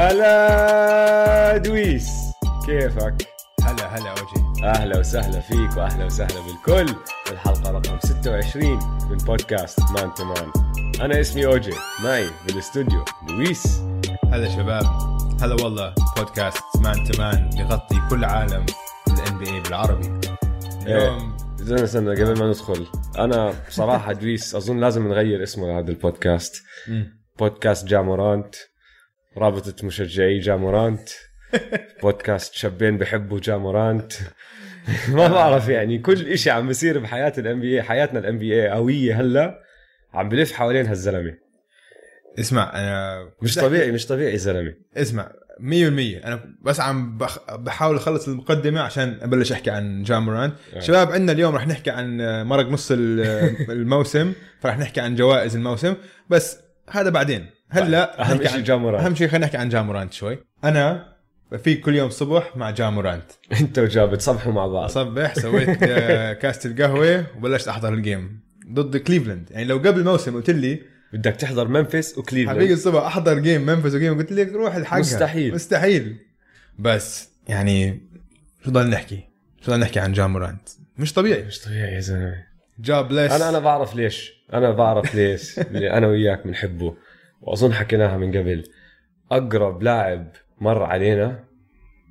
هلا دويس كيفك؟ هلا هلا أوجي. أهلا وسهلا فيك وأهلا وسهلا بالكل. الحلقة رقم 26 من بودكاست man to man أنا اسمي أوجي معي بالاستوديو دويس هلا شباب هلا والله بودكاست man to man بيغطي كل عالم ال NBA بالعربي اليوم استنى استنى قبل ما ندخل أنا بصراحة دويس أظن لازم نغير اسمه لهذا البودكاست. بودكاست جامورانت. رابطة مشجعي جامورانت بودكاست شابين بحبوا جامورانت ما بعرف يعني كل إشي عم بيصير بحياة ال NBA حياتنا ال NBA قوية هلأ. عم بلف حوالين هالزلمة. اسمع أنا مش طبيعي مش طبيعي زلمة. اسمع 100% أنا بس عم بخ... بحاول أخلص المقدمة عشان أبلش أحكي عن جاموران آه. شباب عندنا اليوم رح نحكي عن مرق نص ال- الموسم فرح نحكي عن جوائز الموسم. بس هذا بعدين. هلا أهم نحكي شيء جامورانت. أهم شيء خلينا نحكي عن جامورانت شوي. أنا في كل يوم صبح مع جامورانت أنت وجا بتصبحوا مع بعض. صبح سويت آه، كاسة القهوة وبلشت أحضر ال game ضد كليفلاند. يعني لو قبل الموسم قلت لي بدك تحضر ممفيس حبيبي وكليفلاند الصبح أحضر game ممفيس و game قلت لك روح الحقها. مستحيل. مستحيل. بس يعني شو ضل نحكي؟ شو ضل نحكي عن جامورانت مش طبيعي. مش طبيعي يا زلمة. جاب ليس أنا أنا بعرف ليش. أنا بعرف ليش. أنا وياك بنحبه. وأظن حكيناها من قبل. أقرب لاعب مر علينا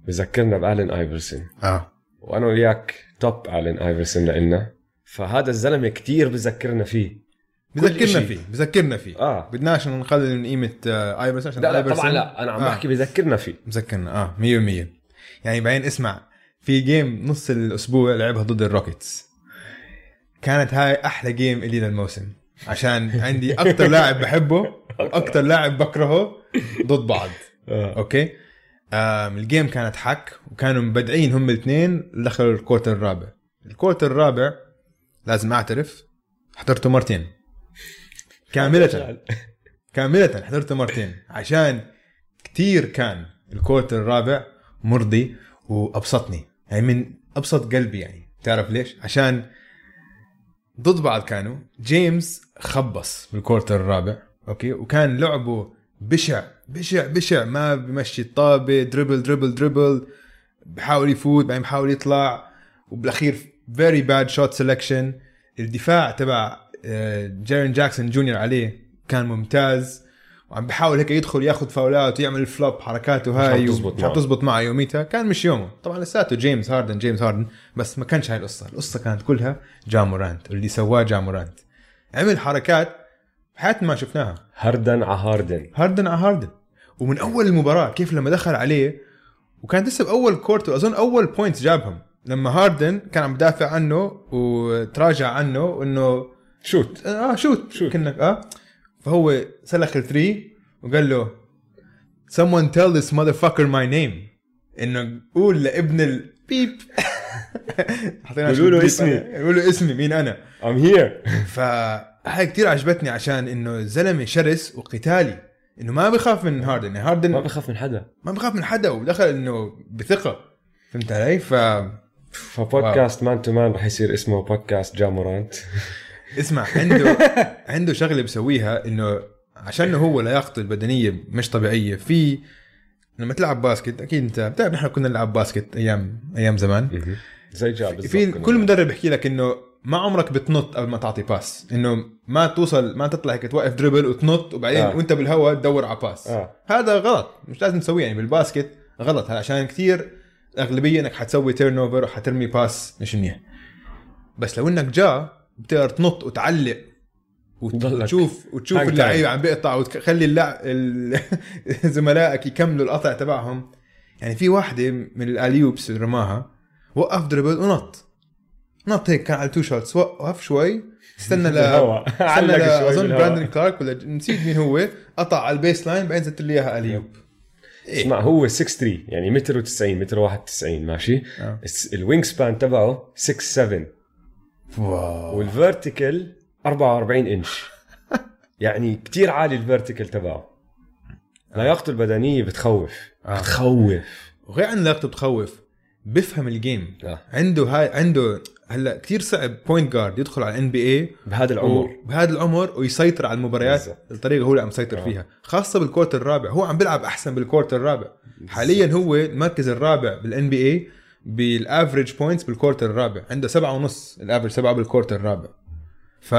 بذكرنا بألين ايفرسون آه. وأنا وياك top ألين ايفرسون لنا فهذا الزلمة كتير بذكرنا فيه. بذكرنا. فيه بذكرنا فيه. آه. بدناش نقلل من قيمة آه ايفرسون عشان لا لا طبعا لا. أنا عم آه. بحكي بذكرنا فيه. مذكرنا آه 100% يعني بعدين اسمع في game نص الأسبوع لعبها ضد الروكيتس. كانت هاي أحلى game الي للموسم عشان عندي أكثر لاعب بحبه وأكثر لاعب بكرهه ضد بعض. آه. okay؟ آم ال game كانت حك وكانوا مبدعين هم الاثنين دخلوا ال quarter الرابع. ال quarter الرابع لازم أعترف حضرته مرتين. كاملة. كاملة حضرته مرتين. عشان كتير كان ال quarter الرابع مرضي وأبسطني. يعني من أبسط قلبي يعني. تعرف ليش؟ عشان ضد بعض كانوا. جيمس خبص بال quarter الرابع okay؟ وكان لعبه بشع بشع بشع. ما بمشي الطابة dribble dribble dribble بحاول يفوت بعدين بحاول يطلع. وبالأخير very bad shot selection الدفاع تبع جيرين جاكسون جونيور عليه كان ممتاز. وعم بحاول هيك يدخل ياخذ فاولات ويعمل flop حركاته هاي مش. عم تزبط معه يوميتها كان مش يومه. طبعا لساته جيمس هاردن جيمس هاردن بس ما كانش هاي القصة. القصة كانت كلها جامورانت واللي سواه جامورانت عمل حركات حياتنا ما شفناها. هردن على هاردن. هاردن على هاردن. ومن أول المباراة كيف لما دخل عليه وكان لسه بأول quarter وأظن أول point جابهم. لما هاردن كان عم بدافع عنه وتراجع عنه إنه shoot. آه shoot. shoot. كانك آه. فهو سلخ ال three وقال له someone tell this motherfucker my name. إنه قول لابن البيب قولوا له اسمي. قولوا له اسمي. مين أنا؟ I'm here فهاي كتير عجبتني عشان إنه زلمة شرس وقتالي. إنه ما بخاف من هاردن يعني هاردن ما بخاف من حدا. ما بخاف من حدا ودخل إنه بثقة. فهمت علي؟ ف فبودكاست man to man رح يصير اسمه بودكاست جامورانت اسمع عنده عنده شغلة بسويها إنه عشان هو لياقته البدنية مش طبيعية. في لما تلعب basket أكيد أنت بتعرف نحن كنا نلعب basket أيام أيام زمان. زي جاب في كل. مدرب يحكي لك إنه ما عمرك بتنط قبل ما تعطي pass. إنه ما توصل ما تطلع هيك توقف dribble وتنط وبعدين آه. وأنت بالهواء تدور على pass. آه. هذا غلط مش لازم تسويه. يعني بال basket غلط. عشان كثير الاغلبيه إنك حتسوي turnover وحترمي pass مش منيح. بس لو إنك جا بتقدر تنط وتعلق وتشوف وتشوف. اللعيبة عم بيقطع وتخلي اللع... ال- زملائك يكملوا القطع تبعهم. يعني في واحدة من ال alley-oops اللي رماها وقف dribble ونط. نط هيك كان على two shots وقف شوي. استنى ل. استنى ل أظن. براندن كلارك ولا نسيت مين هو قطع على ال baseline بعدين زت لي إياها alley-oop. اسمع هو 6 3 يعني متر و90 متر 91 ماشي؟ آه. ال wingspan تبعه 6 7 wow. وال vertical 44 إنش. يعني كتير عالي ال vertical تبعه. لياقته البدنية بتخوف. آه. بتخوف. وغير عن لياقته بتخوف بيفهم ال game آه. عنده هاي عنده هلا كثير صعب point guard يدخل على ال NBA بهذا العمر. بهذا العمر ويسيطر على المباريات. الطريقة هو اللي عم يسيطر آه. فيها خاصة بال quarter الرابع. هو عم بيلعب أحسن بال quarter الرابع. حاليا هو المركز الرابع بال NBA بال average points بال quarter الرابع. عنده سبعة ونص ال average سبعة بال quarter الرابع. ف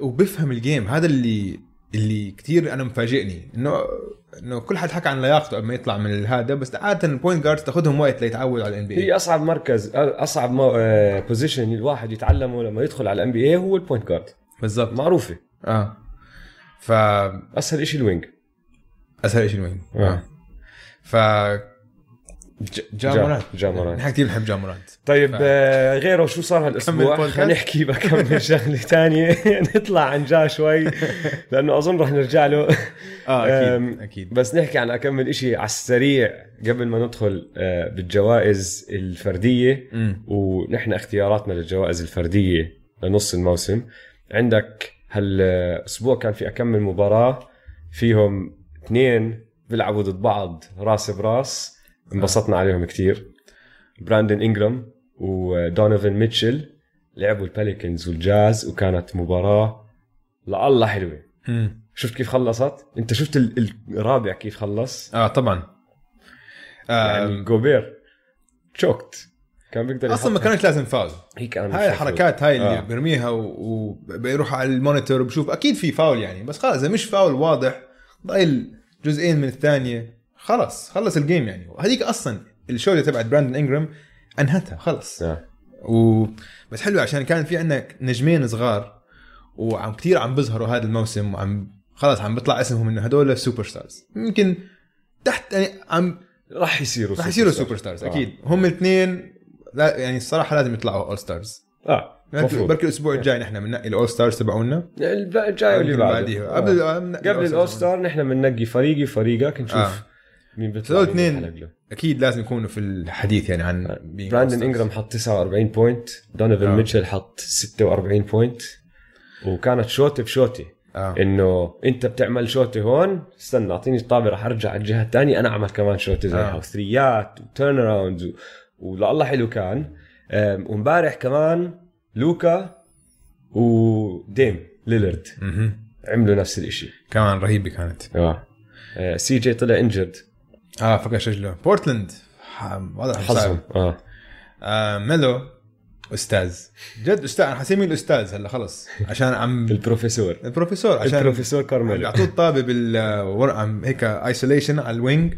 وبفهم ال game هذا اللي اللي كثير أنا مفاجئني. إنه إنه كل حد حكى عن لياقته قبل ما يطلع من هذا بس عادة ال point guards تاخذهم وقت ليتعودوا على ال NBA هي أصعب مركز أصعب position الواحد يتعلمه لما يدخل على ال NBA هو ال point guard بالضبط. معروفة. آه. ف أسهل شيء الوينج أسهل شيء وين آه. ف جامورانت. جامورانت. نحن كثير بنحب جامورانت. طيب ف- آه، غيره شو صار هالأسبوع؟ خلينا نحكي بكمل شغلة ثانية نطلع عن جا شوي لأنه أظن رح نرجع له. آه أكيد أكيد. بس نحكي عن أكمل إشي على السريع قبل ما ندخل آه، بالجوائز الفردية. ونحن اختياراتنا للجوائز الفردية لنص الموسم. عندك هالأسبوع كان في أكمل مباراة فيهم اثنين بيلعبوا ضد بعض راس براس. انبسطنا عليهم كتير. براندن انجرام ودونيفن ميتشل لعبوا ال Pelicans وال Jazz وكانت مباراة والله حلوة. شفت كيف خلصت؟ انت شفت ال- الرابع كيف خلص؟ آه طبعا. آه يعني جوبير تشوكت كان بيقدر أصلا ما. كانت لازم فاول. هي كان هاي الحركات هاي اللي آه. بيرميها وبيروح على ال monitor وبشوف أكيد في فاول يعني بس خلص إذا مش فاول واضح ضايل جزئين من الثانية. خلص خلص ال game يعني. وهذيك أصلا الشوطه تبعت براندن انجرام أنهتها خلص. آه. و... بس حلو عشان كان في عندنا نجمين صغار وعم كثير عم بيظهروا هذا الموسم وعم خلص عم بيطلع اسمهم إنه هدول superstars يمكن تحت يعني عم راح يصيروا رح يصيروا superstars أكيد. هم الاثنين لا يعني الصراحة لازم يطلعوا all stars آه بركي مفروض. بركي الأسبوع الجاي نحن بننقي ال all stars تبعونا الجاي واللي يمكن بعده. بعديها. آه. قبل آه، قبل ال all star نحن بننقي فريقي فريقك نشوف. آه. مين بيطلع هذول اثنين. أكيد لازم يكونوا في الحديث يعني عن بين براندن. انجرام حط 49 point دونيفن آه. ميتشل حط 46 point وكانت شوطه بشوطه آه إنه أنت بتعمل شوطه هون استنى أعطيني الطابه رح أرجع على الجهة الثانية أنا أعمل كمان شوطه زيها آه. و threes و turnarounds و... والله حلو كان وامبارح كمان لوكا وديم ليلرد. عملوا نفس الإشي كمان رهيبة كانت آه آه، CJ طلع injured آه فكر رجله بورتلاند. وضع حظهم آه. آه ميلو أستاذ. جد أستاذ أنا حسميه الاستاذ هلا خلص. عشان عم البروفيسور. البروفيسور عشان البروفيسور كارميلو. بيعطوه الطابة بال ور- عم هيك isolation على ال wing.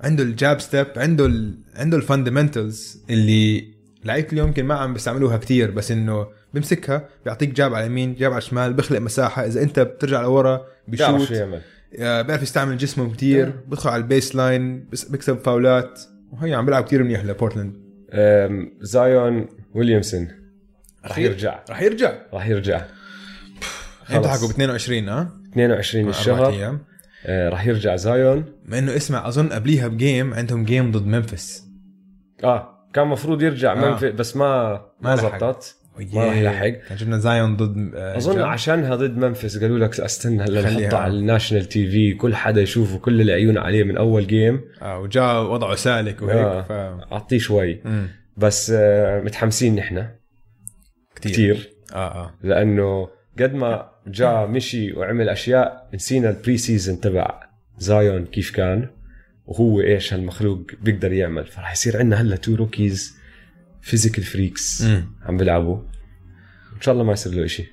عنده ال jab step عنده ال... عنده ال fundamentals اللي لعيبة اليوم يمكن ما عم بيستعملوها كتير بس إنه بيمسكها بيعطيك jab على اليمين jab على الشمال بيخلق مساحة. إذا أنت بترجع لورا بيعرف آه، بيعرف يستعمل جسمه كتير بيدخل على ال baseline بس- بيكسب فاولات وهي عم بيلعب كتير منيح لبورتلاند. زايون ويليامسون. رح. يرجع. رح يرجع. رح يرجع. انت. حكوا ب 22 آه 22 أربعة الشهر. أيام. آه، رح يرجع زايون. مع إنه اسمع أظن قبليها ب game عندهم game ضد ممفيس آه كان مفروض يرجع آه. منفي بس ما ما. زبطت. ما رح يلحق كان شفنا زايون ضد آه، أظن جا. عشانها ضد ممفيس قالوا لك استنى هلا. نحطه على ال national TV كل حدا يشوفه كل العيون عليه من أول game آه وجاء وضعه سالك وهيك آه. ف اعطيه شوي مم. بس آه، متحمسين نحن كتير. كثير آه آه لأنه قد ما جاء مشي وعمل أشياء نسينا ال pre-season تبع زايون كيف كان وهو إيش هالمخلوق بيقدر يعمل فرح يصير عندنا هلا two rookies physical freaks. عم بيلعبوا. إن شاء الله ما يصير له شيء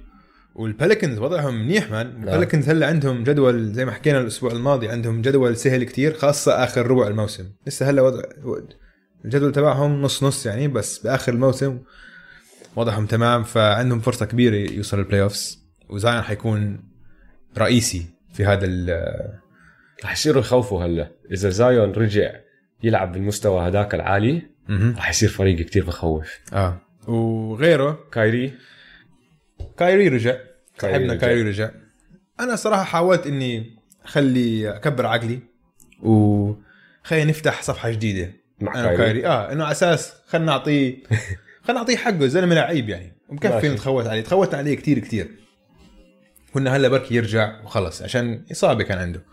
وال Pelicans وضعهم منيح man ال Pelicans هلا عندهم جدول زي ما حكينا الأسبوع الماضي عندهم جدول سهل كتير خاصة آخر ربع الموسم. لسه هلا وضع الجدول تبعهم نص نص يعني بس بآخر الموسم وضعهم تمام فعندهم فرصة كبيرة يوصل ال playoffs وزاين حيكون رئيسي في هذا ال- رح يصيروا يخوفوا هلا. إذا زايون رجع يلعب بالمستوى هداك العالي رح يصير فريق كتير بخوف. آه. وغيره. كايري. كايري رجع. كايري صاحبنا رجع. كايري رجع. أنا صراحة حاولت إني أخلي أكبر عقلي وخلينا نفتح صفحة جديدة. مع أنا كايري, وكايري. آه إنه على أساس خلينا نعطيه خلينا نعطيه حقه زلمة لعيب يعني. ومكفي ماشي. نتخوت عليه. تخوتنا عليه كتير كتير. كنا هلا بركي يرجع وخلص عشان إصابة كان عنده.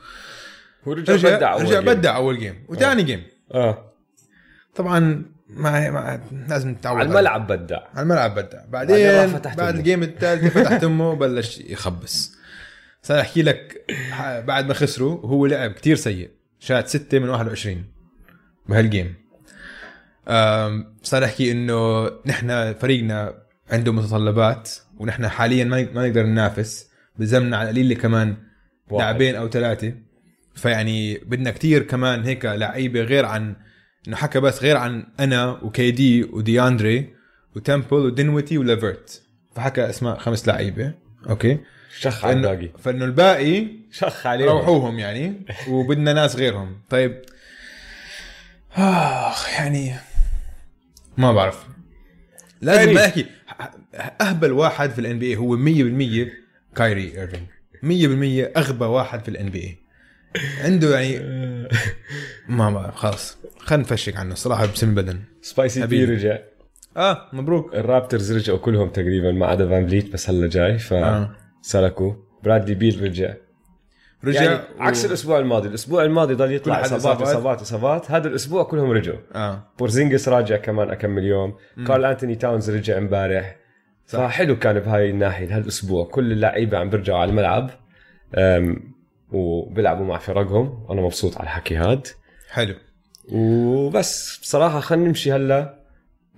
هو رجع, بدع أول رجع game. بدع أول game وثاني game آه. طبعا ما, ما لازم تتعود على الملعب بدع. على الملعب بدع. بعدين فتحت بعد أمه. ال game الثالث فتح أمه وبلش يخبص. صار احكي لك بعد ما خسروا هو لعب كتير سيء. شات 6 من 21 بهالجيم. صار احكي إنه نحن فريقنا عنده متطلبات ونحن حاليا ما ما نقدر ننافس بزمنا على القليل كمان. لاعبين أو ثلاثة. فيعني بدنا كتير كمان هيك لعيبة غير عن إنه حكى بس غير عن أنا وكي دي ودياندري وتمبل ودينويتي وليفرت فحكى أسماء خمس لعيبة. أوكي؟ شخ على الباقي. فإنه الباقي شخ عليهم. روحوهم يعني وبدنا ناس غيرهم. طيب. آخ يعني ما بعرف. لازم. ما احكي أهبل واحد في ال NBA هو 100% كايري إيرفينج. 100% أغبى واحد في ال NBA عنده يعني ما بعرف خلاص. خلينا نفشك عنه الصراحه بسم البدن Spicy P. رجع. آه مبروك. الرابترز رجعوا كلهم تقريبا ما عدا فان فليت بس هلا جاي آه. فسلكوا برادلي بيل رجع. رجع يعني عكس و... الأسبوع الماضي الأسبوع الماضي ضل يطلع إصابات. إصابات إصابات. هذا الأسبوع كلهم رجعوا. آه. بورزينجس راجع كمان اكمل يوم كارل انتوني تاونز رجع امبارح. فحلو كان بهاي الناحية هالاسبوع كل اللعيبة عم بيرجعوا على الملعب. وبيلعبوا مع فرقهم. وأنا مبسوط على الحكي هاد. حلو. وبس بصراحة خلينا نمشي هلا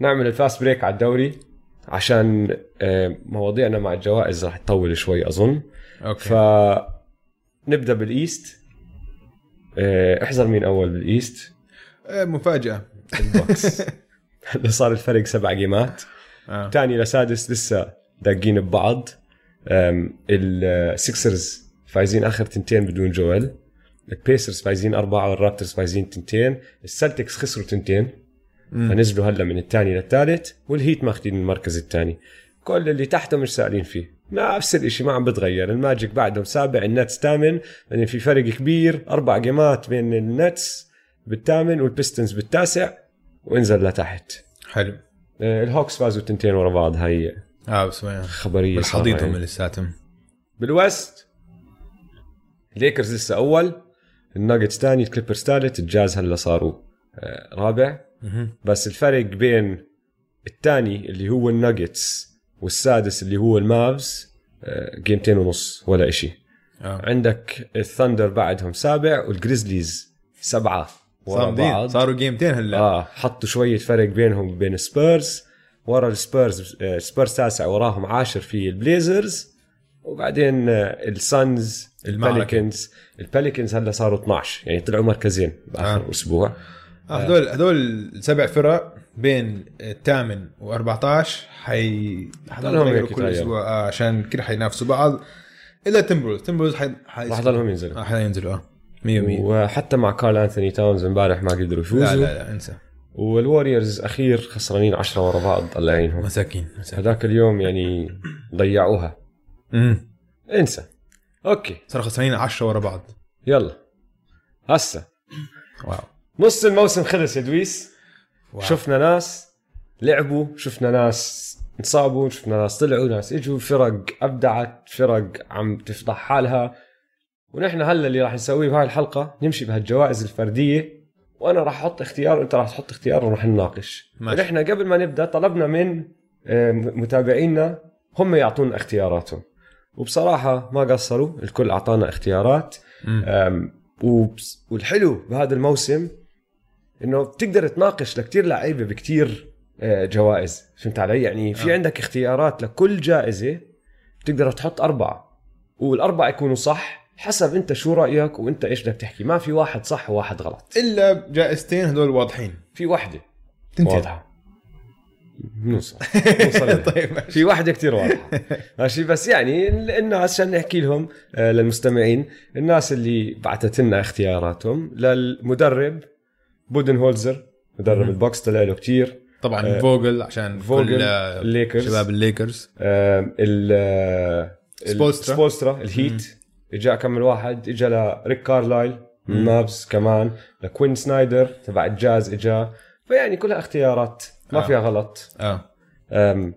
نعمل ال fast break على الدوري عشان آه، مواضيعنا مع الجوائز راح تطول شوي أظن. okay. فنبدأ بال East. آه، احذر مين أول بال East. آه مفاجأة. الباكس. هلا صار الفرق سبع جيمات. آه. ثاني لسادس لسه داقين ببعض. السكسرز فايزين آخر تنتين بدون جويل. البيسرز فايزين أربعة والرابترز فايزين تنتين السلتكس خسروا تنتين. مم. فنزلوا هلا من الثاني للثالث والهيت ماخذين المركز الثاني. كل اللي تحته مش سائلين فيه. نفس الشيء ما عم بتغير. الماجيك بعدهم سابع النتس ثامن. بعدين في فرق كبير أربع جيمات بين النتس بالثامن والبيستونز بالتاسع وانزل لتحت. حلو. آه، الهوكس فازوا تنتين ورا بعض هاي آه بس خبرية بالحضيض صراحة. هم يعني. لساتهم بال West ليكرز لسه أول. الناجتس ثاني الكليبرز ثالث الجاز هلا صاروا آه، رابع. بس الفرق بين الثاني اللي هو الناجتس والسادس اللي هو المافز آه، جيمتين ونص ولا إشي. آه. عندك الثندر بعدهم سابع والجريزليز سبعة ورا بعض. صاروا جيمتين هلا. آه حطوا شوية فرق بينهم وبين سبيرز. ورا السبيرز آه، سبيرز تاسع وراهم عاشر في البليزرز. وبعدين آه، السانز. البليكانز البليكانز هلا صاروا 12 يعني طلعوا مركزين بآخر آه. أسبوع. آه، هذول هذول السبع فرق بين الثامن و14 حي ضلهم هيك يغيروا كل. أسبوع. آه عشان كده حينافسوا بعض. إلا تمبروولفز تمبروولفز حي... حي... راح ضلهم ينزلوا. آه حينزلوا آه 100 100 وحتى مع كارل انثوني تاونز امبارح ما قدروا يفوزوا لا لا لا انسى. والوريورز أخير خسرانين 10 ورا بعض الله يعينهم مساكين مساكين. هذاك اليوم يعني ضيعوها. امم انسى. okay. صاروا خسرانين 10 ورا بعض. يلا. هسه. wow. نص الموسم خلص يا دويس. wow. شفنا ناس لعبوا شفنا ناس انصابوا شفنا ناس طلعوا ناس اجوا فرق أبدعت فرق عم تفضح حالها. ونحن هلا اللي راح نسويه بهاي الحلقة نمشي بهالجوائز الفردية وأنا راح أحط اختيار وأنت راح تحط اختيار وراح نناقش. ونحن قبل ما نبدأ طلبنا من آه، متابعينا هم يعطونا اختياراتهم. وبصراحة ما قصروا الكل أعطانا اختيارات. والحلو بهذا الموسم إنه بتقدر تناقش لكتير لعيبة بكتير آه، جوائز. فهمت علي؟ يعني في آه. عندك اختيارات لكل جائزة بتقدر تحط أربعة. والأربعة يكونوا صح حسب أنت شو رأيك وأنت إيش بدك تحكي. ما في واحد صح وواحد غلط. إلا جائزتين هذول واضحين. في وحده تنتين واضحة. نوصل نوصل. طيب. في واحدة كتير واضحة ماشي بس يعني ال- الناس عشان نحكي لهم آه، للمستمعين الناس اللي بعثت لنا اختياراتهم للمدرب بودن هولزر مدرب. الباكس طلع له كتير طبعا آه، فوجل عشان فوجل، كل آه، الليكرز. شباب الليكرز ال آه، سبولسترا. سبولسترا الهيت إجا كم واحد إجا لريك كارلايل. مابس كمان لكوين سنايدر تبع الجاز إجا فيعني كلها اختيارات ما آه. فيها غلط. آه.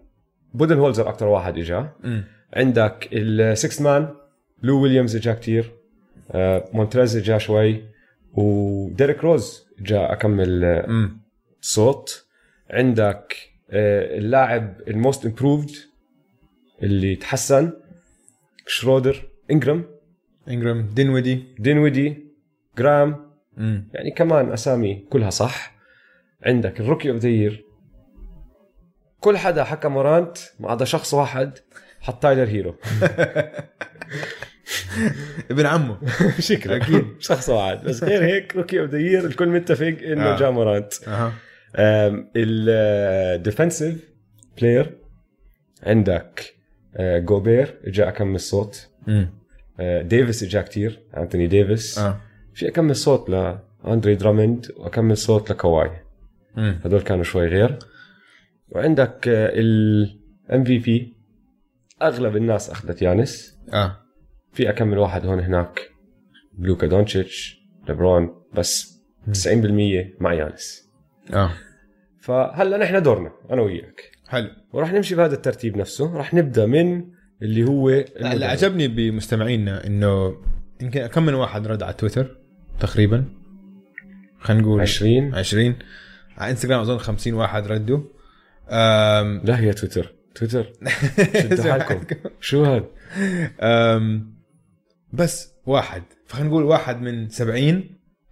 بودن هولزر أكثر واحد إجا. أمم. عندك ال sixth man لو ويليامز إجا كتير. آه، مونتريز إجا شوي. وديريك روز إجا أكمل آه،. صوت. عندك آه، اللاعب ال most improved اللي تحسن شرودر إنجرام. إنجرام دينودي. دينويدي جرام. امم يعني كمان أسامي كلها صح. عندك ال rookie of the كل حدا حكى مورانت ما عدا شخص واحد حط تايلر هيرو. ابن عمه. شكرا. أكيد. شخص واحد. بس غير هيك rookie of the الكل متفق إنه آه. جا مورانت. أها. ال defensive player عندك آه، جوبير إجا اكمل صوت آه، ديفيس إجا كتير انتوني ديفيس آه. في اكمل صوت لاندري درامند واكمل صوت لكواي هدول كانوا شوي غير. وعندك ال MVP أغلب الناس أخذت يانس. آه. في اكمل واحد هون هناك. لوكا دونتشيتش ليبرون بس 90% مع يانس. آه. فهلا نحن دورنا أنا وياك. حلو. وراح نمشي بهذا الترتيب نفسه. راح نبدأ من اللي هو لا اللي. عجبني بمستمعينا إنه يمكن كم من واحد رد على تويتر تقريبا؟ خلينا نقول 20 20 على إنستغرام أظن 50 واحد ردوا. أم... لا هي تويتر. تويتر. شدوا حالكم. شو هاد؟ أم... بس واحد. فخلينا نقول واحد من 70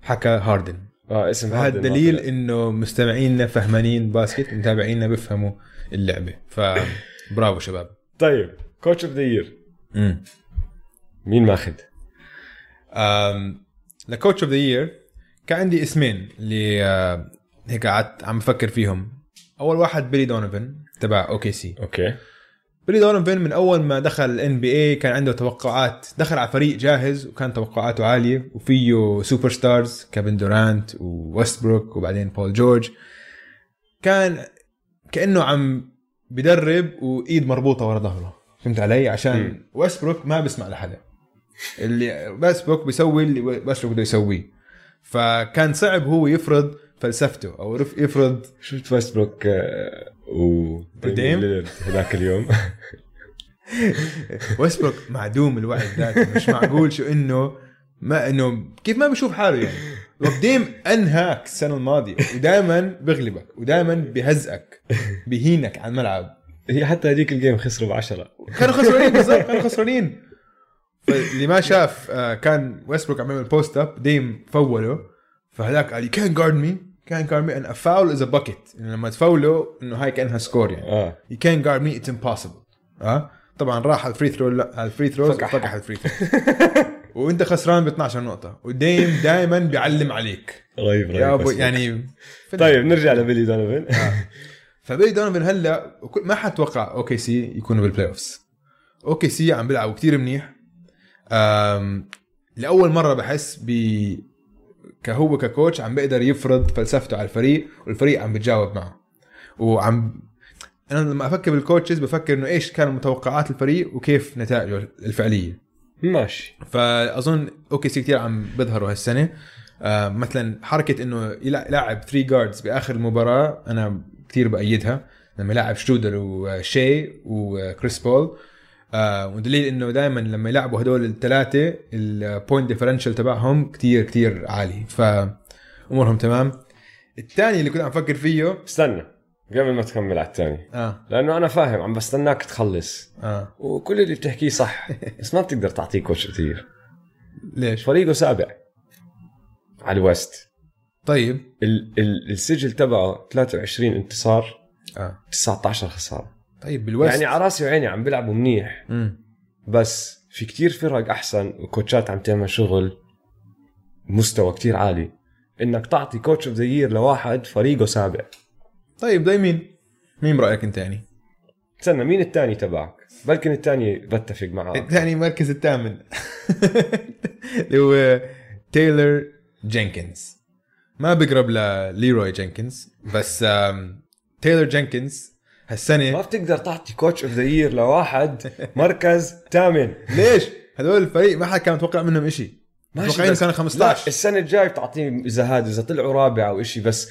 حكى هاردن. آه اسم ما دليل. إنه مستمعينا فهمانين basket متابعينا بيفهموا اللعبة. فبرافو شباب. طيب coach of the year مين ماخذ؟ ل coach of the year كان عندي اسمين اللي آه، هيك قعدت عم بفكر فيهم. أول واحد بيلي دونيفن تبع OKC. okay. بيلي دونيفن من أول ما دخل ال NBA كان عنده توقعات دخل على فريق جاهز وكان توقعاته عالية وفيه superstars كيفن دورانت وويستبروك وبعدين بول جورج كان كأنه عم بدرب وإيد مربوطة ورا ظهره فهمت علي؟ عشان. ويستبروك ما بيسمع لحدا. اللي ويستبروك بيسوي اللي ويستبروك بده يسويه. فكان صعب هو يفرض فلسفته أو يف- يفرض شفت ويستبروك آه، و هذاك اليوم. ويستبروك معدوم الوعي الذاتي مش معقول شو إنه ما إنه كيف ما بشوف حاله يعني. وقديم أنهاك السنة الماضية ودائما بغلبك ودائما بهزئك بهينك على الملعب. هي حتى هذيك ال game خسروا بعشرة. كانوا خسرانين بالضبط كانوا خسرانين. فاللي ما شاف آه، كان ويستبروك عم يعمل post up ديم فوله فهذاك قال يو كان جارد مي كان جارد مي ان ا فاول از ا باكيت لما تفوله إنه هاي كأنها score يعني. آه. Can't guard me it's impossible. آه؟ طبعا راح على ال free throw على ال free throws فكح. ال free throw وأنت خسران ب 12 نقطة. وديم دائما بيعلم عليك. رهيب يا رهيب أبو ويستبروك. يعني طيب نرجع لبيلي دونيفن فبيلي دونيفن هلأ ما حتوقع OKC يكونوا بال playoffs OKC عم بيلعبوا كتير منيح. لأول مرة بحس ب كهو ك coach عم بيقدر يفرض فلسفته على الفريق والفريق عم بتجاوب معه. وعم أنا لما أفكر بال coaches بفكر إنه إيش كانوا توقعات الفريق وكيف نتائجه الفعلية. ماشي. فأظن OKC كثير عم بيظهروا هالسنة. آه مثلا حركة إنه يلع- يلعب 3 guards بآخر المباراة أنا كثير بأيدها. لما يلعب شرودر وشاي وكريس بول آه ودليل إنه دائما لما يلعبوا هدول الثلاثه ال point differential تبعهم كثير كثير عالي. فامورهم تمام. الثاني اللي كنت عم أفكر فيه استنى قبل ما تكمل على الثاني آه. لأنه أنا فاهم عم بستناك تخلص. آه. وكل اللي بتحكيه صح بس ما بتقدر تعطيه coach كثير ليش؟ فريقه سابع. على ال West طيب. ال- ال- السجل تبعه 23 انتصار آه. 19 خسارة. طيب بال West يعني على راسي وعيني عم بيلعبوا منيح. مم. بس في كتير فرق أحسن وكوتشات عم تعمل شغل مستوى كتير عالي. إنك تعطي coach of the year لواحد فريقه سابع. طيب ده مين مين برأيك أنت يعني؟ استنى مين الثاني تبعك؟ بلكن الثاني بتفق معاه الثاني المركز الثامن. اللي هو تايلر جينكنز. ما بقرب لليروي جينكنز بس تايلر جينكنز ما هالسنه بتقدر تعطي coach of the year لواحد مركز ثامن. ليش؟ هذول الفريق ما حد كان متوقع منهم شيء متوقعين بس- كانوا لا 15 السنة الجاي بتعطيه إذا هذا إذا طلعوا رابع أو شيء بس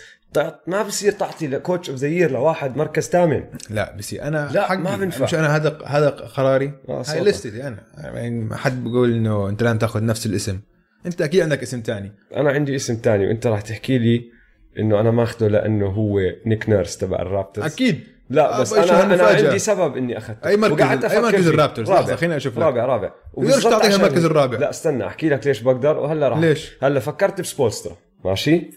ما بصير تعطي coach of the year لواحد مركز ثامن. لا بس أنا لا، حقي. ما بينفع. مش أنا هذا هذا قراري. آه، هاي. list ي أنا. يعني ما حد بقول إنه أنت لازم تاخذ نفس الاسم. أنت أكيد عندك اسم تاني. أنا عندي اسم تاني وأنت راح تحكي لي إنه أنا ماخده لأنه هو نيك نيرس تبع الرابترز. أكيد. لا بس أنا أنا هالمفاجأة؟ عندي سبب إني اخذته أي مركز أي مركز. الرابترز رابع. لحظه خليني أشوف لك رابع. رابع وبالضبط تعطيها المركز. الرابع. لا استنى أحكي لك ليش بقدر. وهلا راح. ليش؟ هلا فكرت بسبولسترا ماشي؟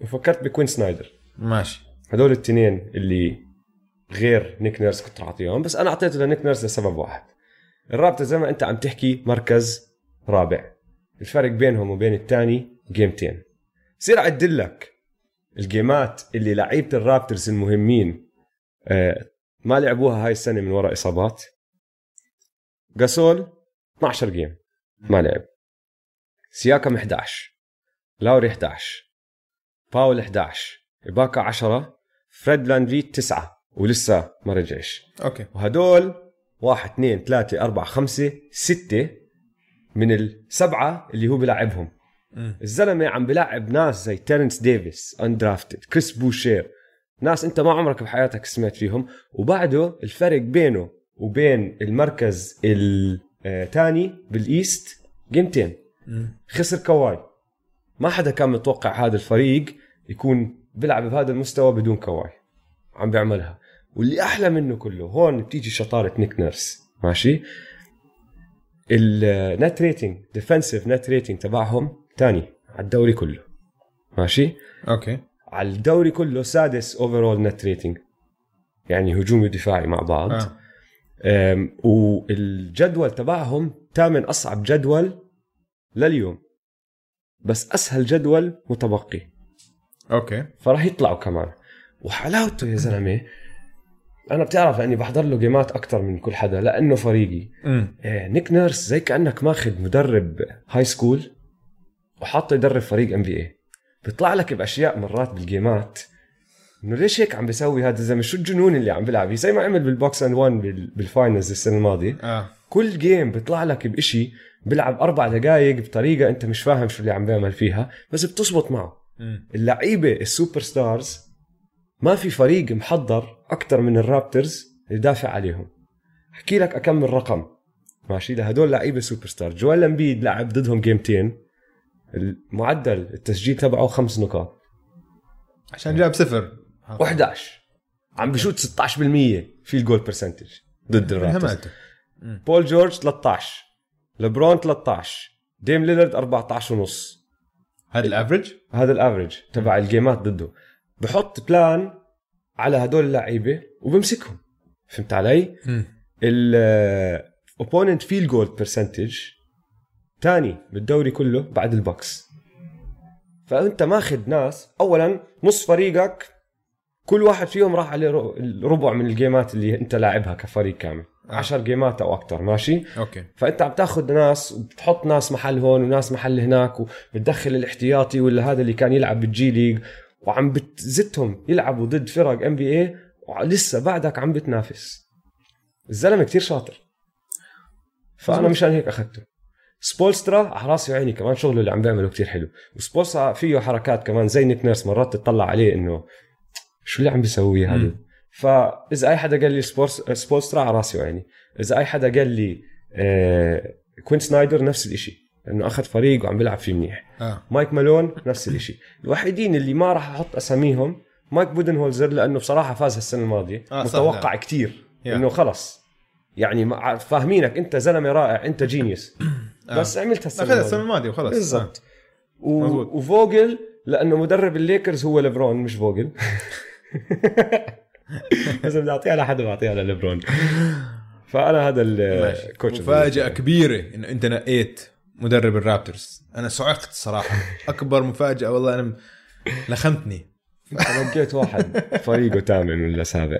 وفكرت بكوين سنايدر. ماشي. هدول التنين اللي غير نيك نيرس كنت اعطيهم بس أنا أعطيته لنيك نيرس لسبب واحد. الرابتر زي ما أنت عم تحكي مركز رابع. الفرق بينهم وبين الثاني جيمتين. بصير اعدل لك الجيمات اللي لعيبة الرابترز المهمين ما لعبوها هاي السنة من وراء إصابات. جاسول 12 game ما لعب. سياكام 11 لاوري 11 باول 11 إباكا 10 فريد فانفليت 9 ولسه ما رجعش. أوكي. وهدول واحد اثنين ثلاثة أربعة خمسة ستة من السبعة اللي هو بيلعبهم. الزلمة عم بيلعب ناس زي تيرنس ديفيس undrafted كريس بوشير ناس انت ما عمرك بحياتك سمعت فيهم. وبعده الفرق بينه وبين المركز الثاني بال East جيمتين. خسر كواي. ما حدا كان متوقع هذا الفريق يكون بيلعب بهذا المستوى بدون كواي. عم بيعملها. واللي أحلى منه كله هون بتيجي شطارة نيك نيرس. ماشي؟ ال net rating defensive net rating تبعهم تاني على الدوري كله. ماشي؟ okay. على الدوري كله سادس overall net rating يعني هجومي ودفاعي مع بعض. آه. والجدول تبعهم ثامن أصعب جدول لليوم. بس أسهل جدول متبقي. okay. فراح يطلعوا كمان. وحلاوته يا زلمة أنا بتعرف لاني بحضر له جيمات أكثر من كل حدا لأنه فريقي. إيه، نيك نيرس زي كأنك ماخذ مدرب high school وحاطه يدرب فريق NBA بيطلع لك بأشياء مرات بالجيمات. إنه ليش هيك عم بيسوي هذا؟ الزلمه شو الجنون اللي عم بيلعب؟ زي ما عمل بال box and 1 بال- بال finals السنة الماضية. آه. كل game بيطلع لك بإشي بيلعب أربع دقائق بطريقة أنت مش فاهم شو اللي عم بيعمل فيها بس بتزبط معه. اللعيبة ال superstars ما في فريق محضر أكثر من الرابترز يدافع عليهم. أحكي لك أكمل رقم. ماشي؟ لهدول لعيبة سوبر ستار جويل أمبيد لعب ضدهم جيمتين المعدل التسجيل تبعه خمس نقاط. عشان جاب صفر. و11 عم بشوت 16% في ال goal percentage ضد الرابترز بول جورج 13 لبرون 13 ديم ليلرد 14 ونص. هذا ال average هذا ال average تبع الجيمات ضده. بحط plan على هدول اللعيبة وبمسكهم. فهمت علي؟ ال opponent field goal percentage ثاني بالدوري كله بعد البوكس. فأنت ماخذ ناس اولا نص فريقك كل واحد فيهم راح عليه ربع من الجيمات اللي أنت لاعبها كفريق كامل. آه. 10 جيمات أو أكثر ماشي؟ okay. فأنت عم تاخذ ناس وبتحط ناس محل هون وناس محل هناك وبتدخل الاحتياطي ولا هذا اللي كان يلعب بالجي ليج وعم بتزتهم يلعبوا ضد فرق NBA ولسه بعدك عم بتنافس. الزلمة كتير شاطر. فأنا. مشان هيك أخذته. سبولسترا على راسي وعيني كمان شغله اللي عم بيعمله كتير حلو. وسبولسترا فيه حركات كمان زي نيك نيرس مرات تطلع عليه إنه شو اللي عم بيسوي هذا. فإذا أي حدا قال لي سبولسترا على راسي وعيني. إذا أي حدا قال لي آه كوين سنايدر نفس الإشي لأنه أخذ فريق وعم بيلعب فيه منيح. آه. مايك مالون نفس الإشي. الوحيدين اللي ما راح أحط أساميهم مايك بودنهولزر لأنه بصراحة فاز السنة الماضية. آه، متوقع يا. إنه خلص. يعني فاهمينك أنت زلمة رائع أنت genius بس عملت السنة أخذها الماضية. السنة الماضية وخلص بالضبط. و... مزبوط. وفوجل لأنه مدرب الليكرز هو ليبرون مش فوجل اذا بدي أعطيها لحدا بعطيها لليبرون. فأنا هذا. ال coach مفاجأة كبيرة إنه أنت نقيت مدرب الرابترز. أنا صعقت صراحة. أكبر مفاجأة والله أنا لخمتني. لقيت واحد فريقه ثامن ولا سابع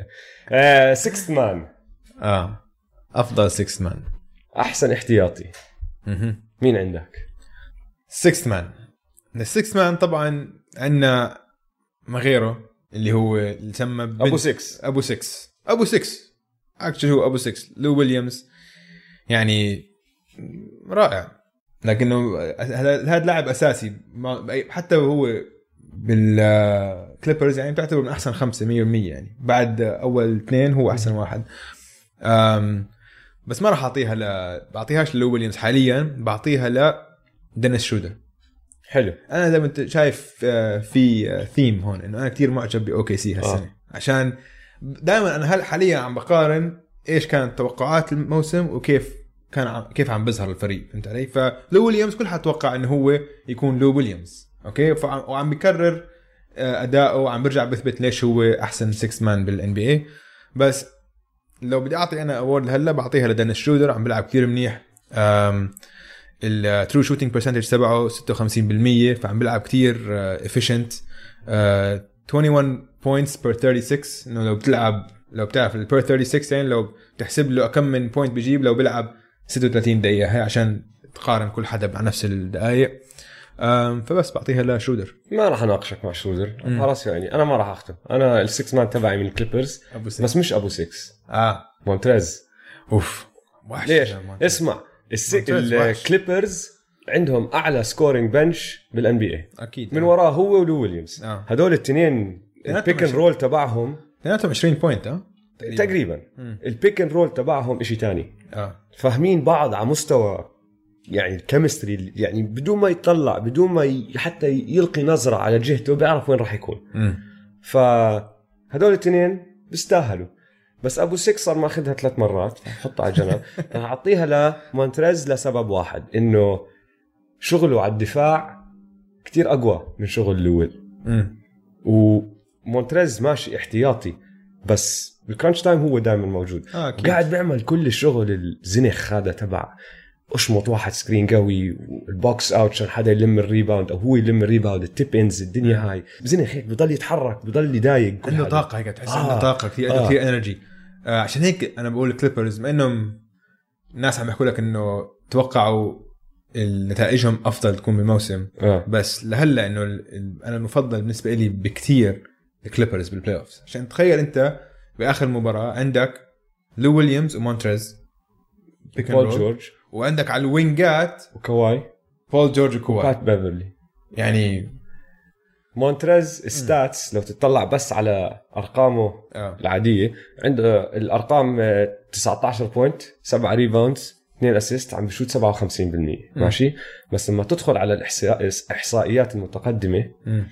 آه sixth man آه. أفضل 6 man أحسن احتياطي. مين عندك؟ 6 man ال sixth man طبعا عندنا ما غيره اللي هو اللي بن- أبو 6 أبو 6 أبو 6 actually هو أبو 6 لو ويليامز يعني رائع. لكنه هذا هذا لاعب أساسي. حتى هو بالكليبرز يعني تعتبر من أحسن خمسة 100% يعني. بعد أول اثنين هو أحسن واحد. أم بس ما راح أعطيها ل بعطيهاش للو ويليامز حاليا بعطيها ل دينيس شودر حلو أنا زي ما انت شايف آه، في ثيم هون إنه أنا كثير معجب ب OKC هالسنه آه. آه. عشان دائما أنا هل حاليا عم بقارن إيش كانت توقعات الموسم وكيف كان عم كيف عم بيظهر الفريق فهمت علي؟ فلو ويليامز كل حد توقع إنه هو يكون لو ويليامز okay فعم وعم بيكرر آه، أداؤه وعم برجع بثبت ليش هو أحسن 6 man بال NBA بس لو بدي أعطي أنا award هلا بعطيها لدينيس شرودر عم بيلعب كثير منيح. ال true shooting percentage تبعه 56% فعم بيلعب كثير efficient 21 points per 36 إنه لو بتلعب لو بتعرف ال per 36 يعني لو بتحسب له كم من point بجيب لو بيلعب 36 دقيقة. هي عشان تقارن كل حدا مع نفس الدقائق فبس بعطيها لشرودر ما راح اناقشك مع شرودر. خلاص يعني أنا ما راح أختم. أنا ال sixth man تبعي من الكليبرز أبو بس مش أبو 6 آه. مونتريز. أوف. وحش ليش؟ man. اسمع الس- مونتريز وحش. الكليبرز عندهم أعلى scoring bench بال NBA أكيد. من وراه هو ولو ويليامز آه. هدول الاثنين ال pick and. roll تبعهم. اثنيناتهم 20 point آه. تقريبا. مم. ال pick and roll تبعهم شيء تاني. آه. فاهمين بعض على مستوى يعني ال chemistry يعني بدون ما يطلع بدون ما ي- حتى يلقي نظرة على جهته بيعرف وين راح يكون. فهدول الاثنين بيستاهلوا. بس أبو 6 صار ماخذها ثلاث مرات حطها على جنب راح أعطيها لمونتريز لسبب واحد إنه شغله على الدفاع كتير أقوى من شغل لو ويل. ومونتريز ماشي احتياطي بس بال crunch time هو دائما موجود. أكيد. قاعد بيعمل كل الشغل الزنخ هذا تبع أشمط واحد screen قوي وال box out عشان حدا يلم ال rebound أو هو يلم ال rebound ال tip ins الدنيا هاي. بزنخ هيك بضل يتحرك بضل يضايق. عنده. طاقة هيك تحس آه. عنده طاقة كثير آه. كثير energy آه عشان هيك أنا بقول الكليبرز بما إنهم الناس عم يحكوا لك إنه توقعوا نتائجهم أفضل تكون بالموسم آه. بس لهلأ إنه أنا المفضل بالنسبة لي بكثير الكليبرز بال playoffs عشان تخيل أنت بآخر مباراة عندك لو ويليامز ومونتريز بول جورج. وعندك على الوينجات وكواي. بول جورج وكواي. وبات بيفرلي. يعني مونتريز stats لو تطلع بس على أرقامه آه. العادية عنده الأرقام آه، 19 point 7 rebounds 2 assist عم بشوت 57% ماشي؟ بس لما تدخل على الإحصائيات المتقدمة مم.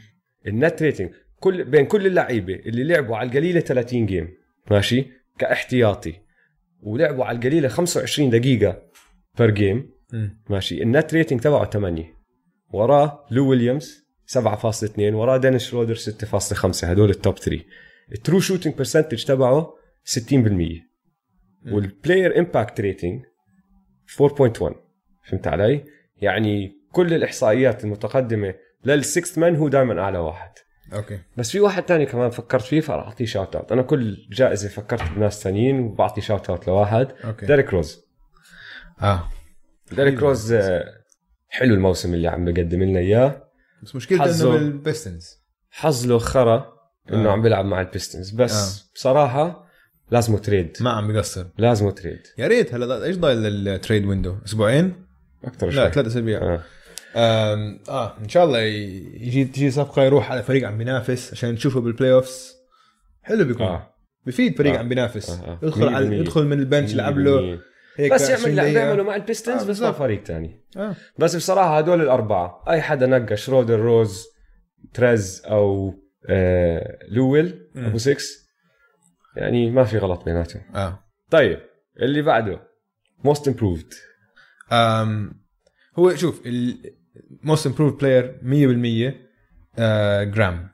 ال net rating كل بين كل اللعيبة اللي لعبوا على القليلة 30 game ماشي؟ كاحتياطي. ولعبوا على القليلة 25 دقيقة per game. ماشي. ال net rating تبعه 8 وراه لو ويليامز 7.2 وراه دينيس شرودر 6.5 هدول ال top 3 ال true shooting percentage تبعه 60% وال player impact rating 4.1 فهمت علي؟ يعني كل الإحصائيات المتقدمة لل sixth man هو دائما أعلى واحد. okay. بس في واحد تاني كمان فكرت فيه فراح أعطيه shout out أنا كل جائزة فكرت بناس ثانيين وبعطي shout out لواحد. okay. ديريك روز آه ديريك روز آه، حلو الموسم اللي عم بقدم لنا إياه بس مشكلته. إنه بالبيستنز حظ له خرا إنه آه. عم بيلعب مع البيستنز بس آه. بصراحة لازمه trade ما عم بيقصر لازمه trade يا ريت هلا إيش ضايل ال trade window أسبوعين أكثر لا شوي ثلاث أسابيع آه. آم، آه إن شاء الله يجي تجي صفقة يروح على فريق عم بينافس عشان نشوفه بال playoffs حلو بيكون آه. بفيد فريق آه. عم بينافس آه، آه. يدخل على 100%. يدخل من ال bench يلعب له هيك بس 20 يعمل اللي. بيعمله مع البيستنز آه، بس مع. فريق تاني آه. بس بصراحة هدول الأربعة أي حدا نقى شرودر روز تريز أو آه لويل مم. أبو 6 يعني ما في غلط بيناتهم آه طيب اللي بعده most improved هو شوف ال most improved player 100% آه جرام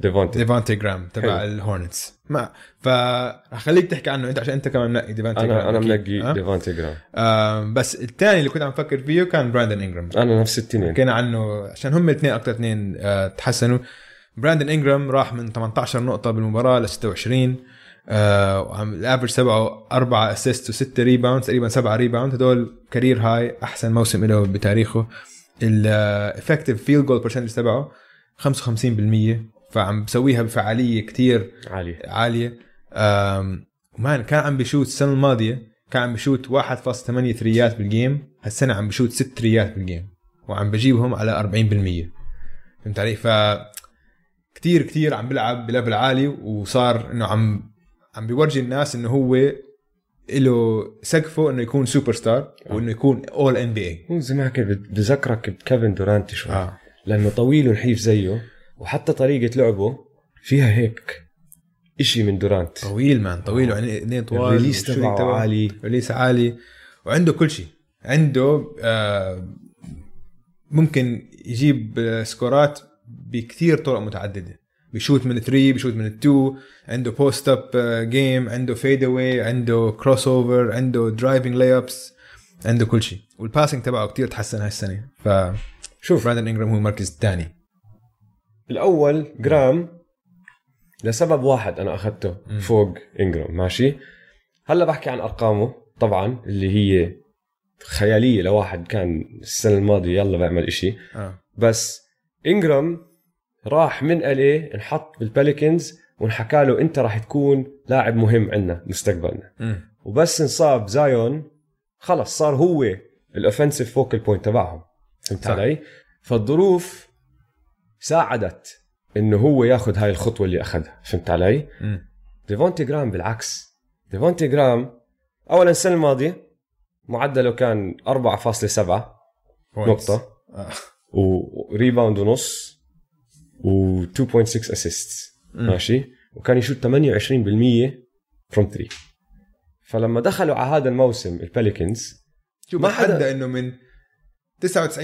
ديفونتي ديفانتي جرام تبع. الهورنتس ما فرح خليك تحكي عنه انت عشان انت كمان منقي ديفانتي أنا جرام أنا أكيد. منقي آه؟ ديفونتي جرام آم، بس الثاني اللي كنت عم فكر فيه كان براندن انجرام أنا نفس التنين. حكينا عنه عشان هم الاثنين أكثر اثنين آه، تحسنوا. براندن انجرام راح من 18 نقطة بالمباراة ل 26 آه ال average تبعه 4 assist و6 rebound تقريبا 7 rebound هدول career high أحسن موسم له بتاريخه. ال effective field goal percentage تبعه 55% فعم بسويها بفعالية كتير عالي عالية. أم، ومان كان عم بشوت السنة الماضية كان عم بشوت 1.8 ثريات بال game هالسنة عم بشوت 6 ثريات بال game وعم بجيبهم على 40% فهمت علي؟ ف كتير كتير عم بيلعب ب level عالي وصار إنه عم عم بيورجي الناس إنه هو له سقفه إنه يكون سوبر ستار وإنه يكون all NBA زي ما كنت بذكرك بكيفن دورانت شوي آه. لأنه طويل ونحيف زيه. وحتى طريقة لعبه فيها هيك إشي من دورانت. طويل مان طويل وعينين طوال ال release وال shooting تبعه عالي. release عالي. وعنده كل شيء. عنده آه ممكن يجيب آه، سكورات بكثير طرق متعددة. بيشوت من 3 بيشوت من 2 عنده post up game عنده fade away عنده crossover عنده driving layups عنده كل شيء. وال passing تبعه كثير تحسن هاي السنة ف شوف. براندن انجرام هو المركز الثاني. الأول جرام لسبب واحد أنا أخذته فوق إنجرام ماشي هلأ بحكي عن أرقامه طبعا اللي هي خيالية لواحد كان السنة الماضية يلا بعمل إشي آه بس إنجرام راح من الي انحط بالباليكنز وانحكى له أنت راح تكون لاعب مهم عندنا مستقبلنا مم. وبس انصاب زايون خلص صار هو ال offensive focal point تبعهم فهمت. علي؟ فالظروف ساعدت إنه هو ياخذ هاي الخطوة اللي أخذها فهمت علي؟ ديفونتي جرام بالعكس. ديفونتي جرام اولا السنة الماضية معدله كان 4.7 Points. نقطة. آه. و rebound ونص و2.6 assist ماشي؟ وكان يشوت 28% from 3 فلما دخلوا على هذا الموسم الباليكنز شوف ما حدا إنه من 99%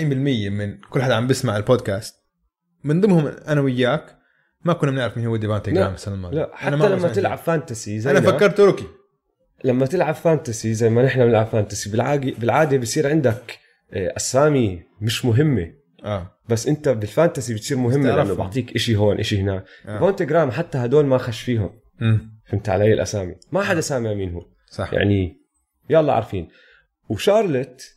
من كل حدا عم بيسمع البودكاست من ضمنهم أنا وياك ما كنا بنعرف مين هو ديفانتي. جرام السنة الماضيه لا حتى ما لما تلعب fantasy زي أنا فكرت rookie. لما تلعب fantasy زي ما نحن بنلعب fantasy بالعاده بالعادة بصير عندك آه، أسامي مش مهمة. آه. بس أنت بال fantasy بتصير مهمة. لأنه بعطيك إشي هون إشي هناك آه. جرام حتى هدول ما خش فيهم. امم فهمت علي الأسامي؟ ما حدا سامع مين هو. صح. يعني يلا عارفين. وشارلت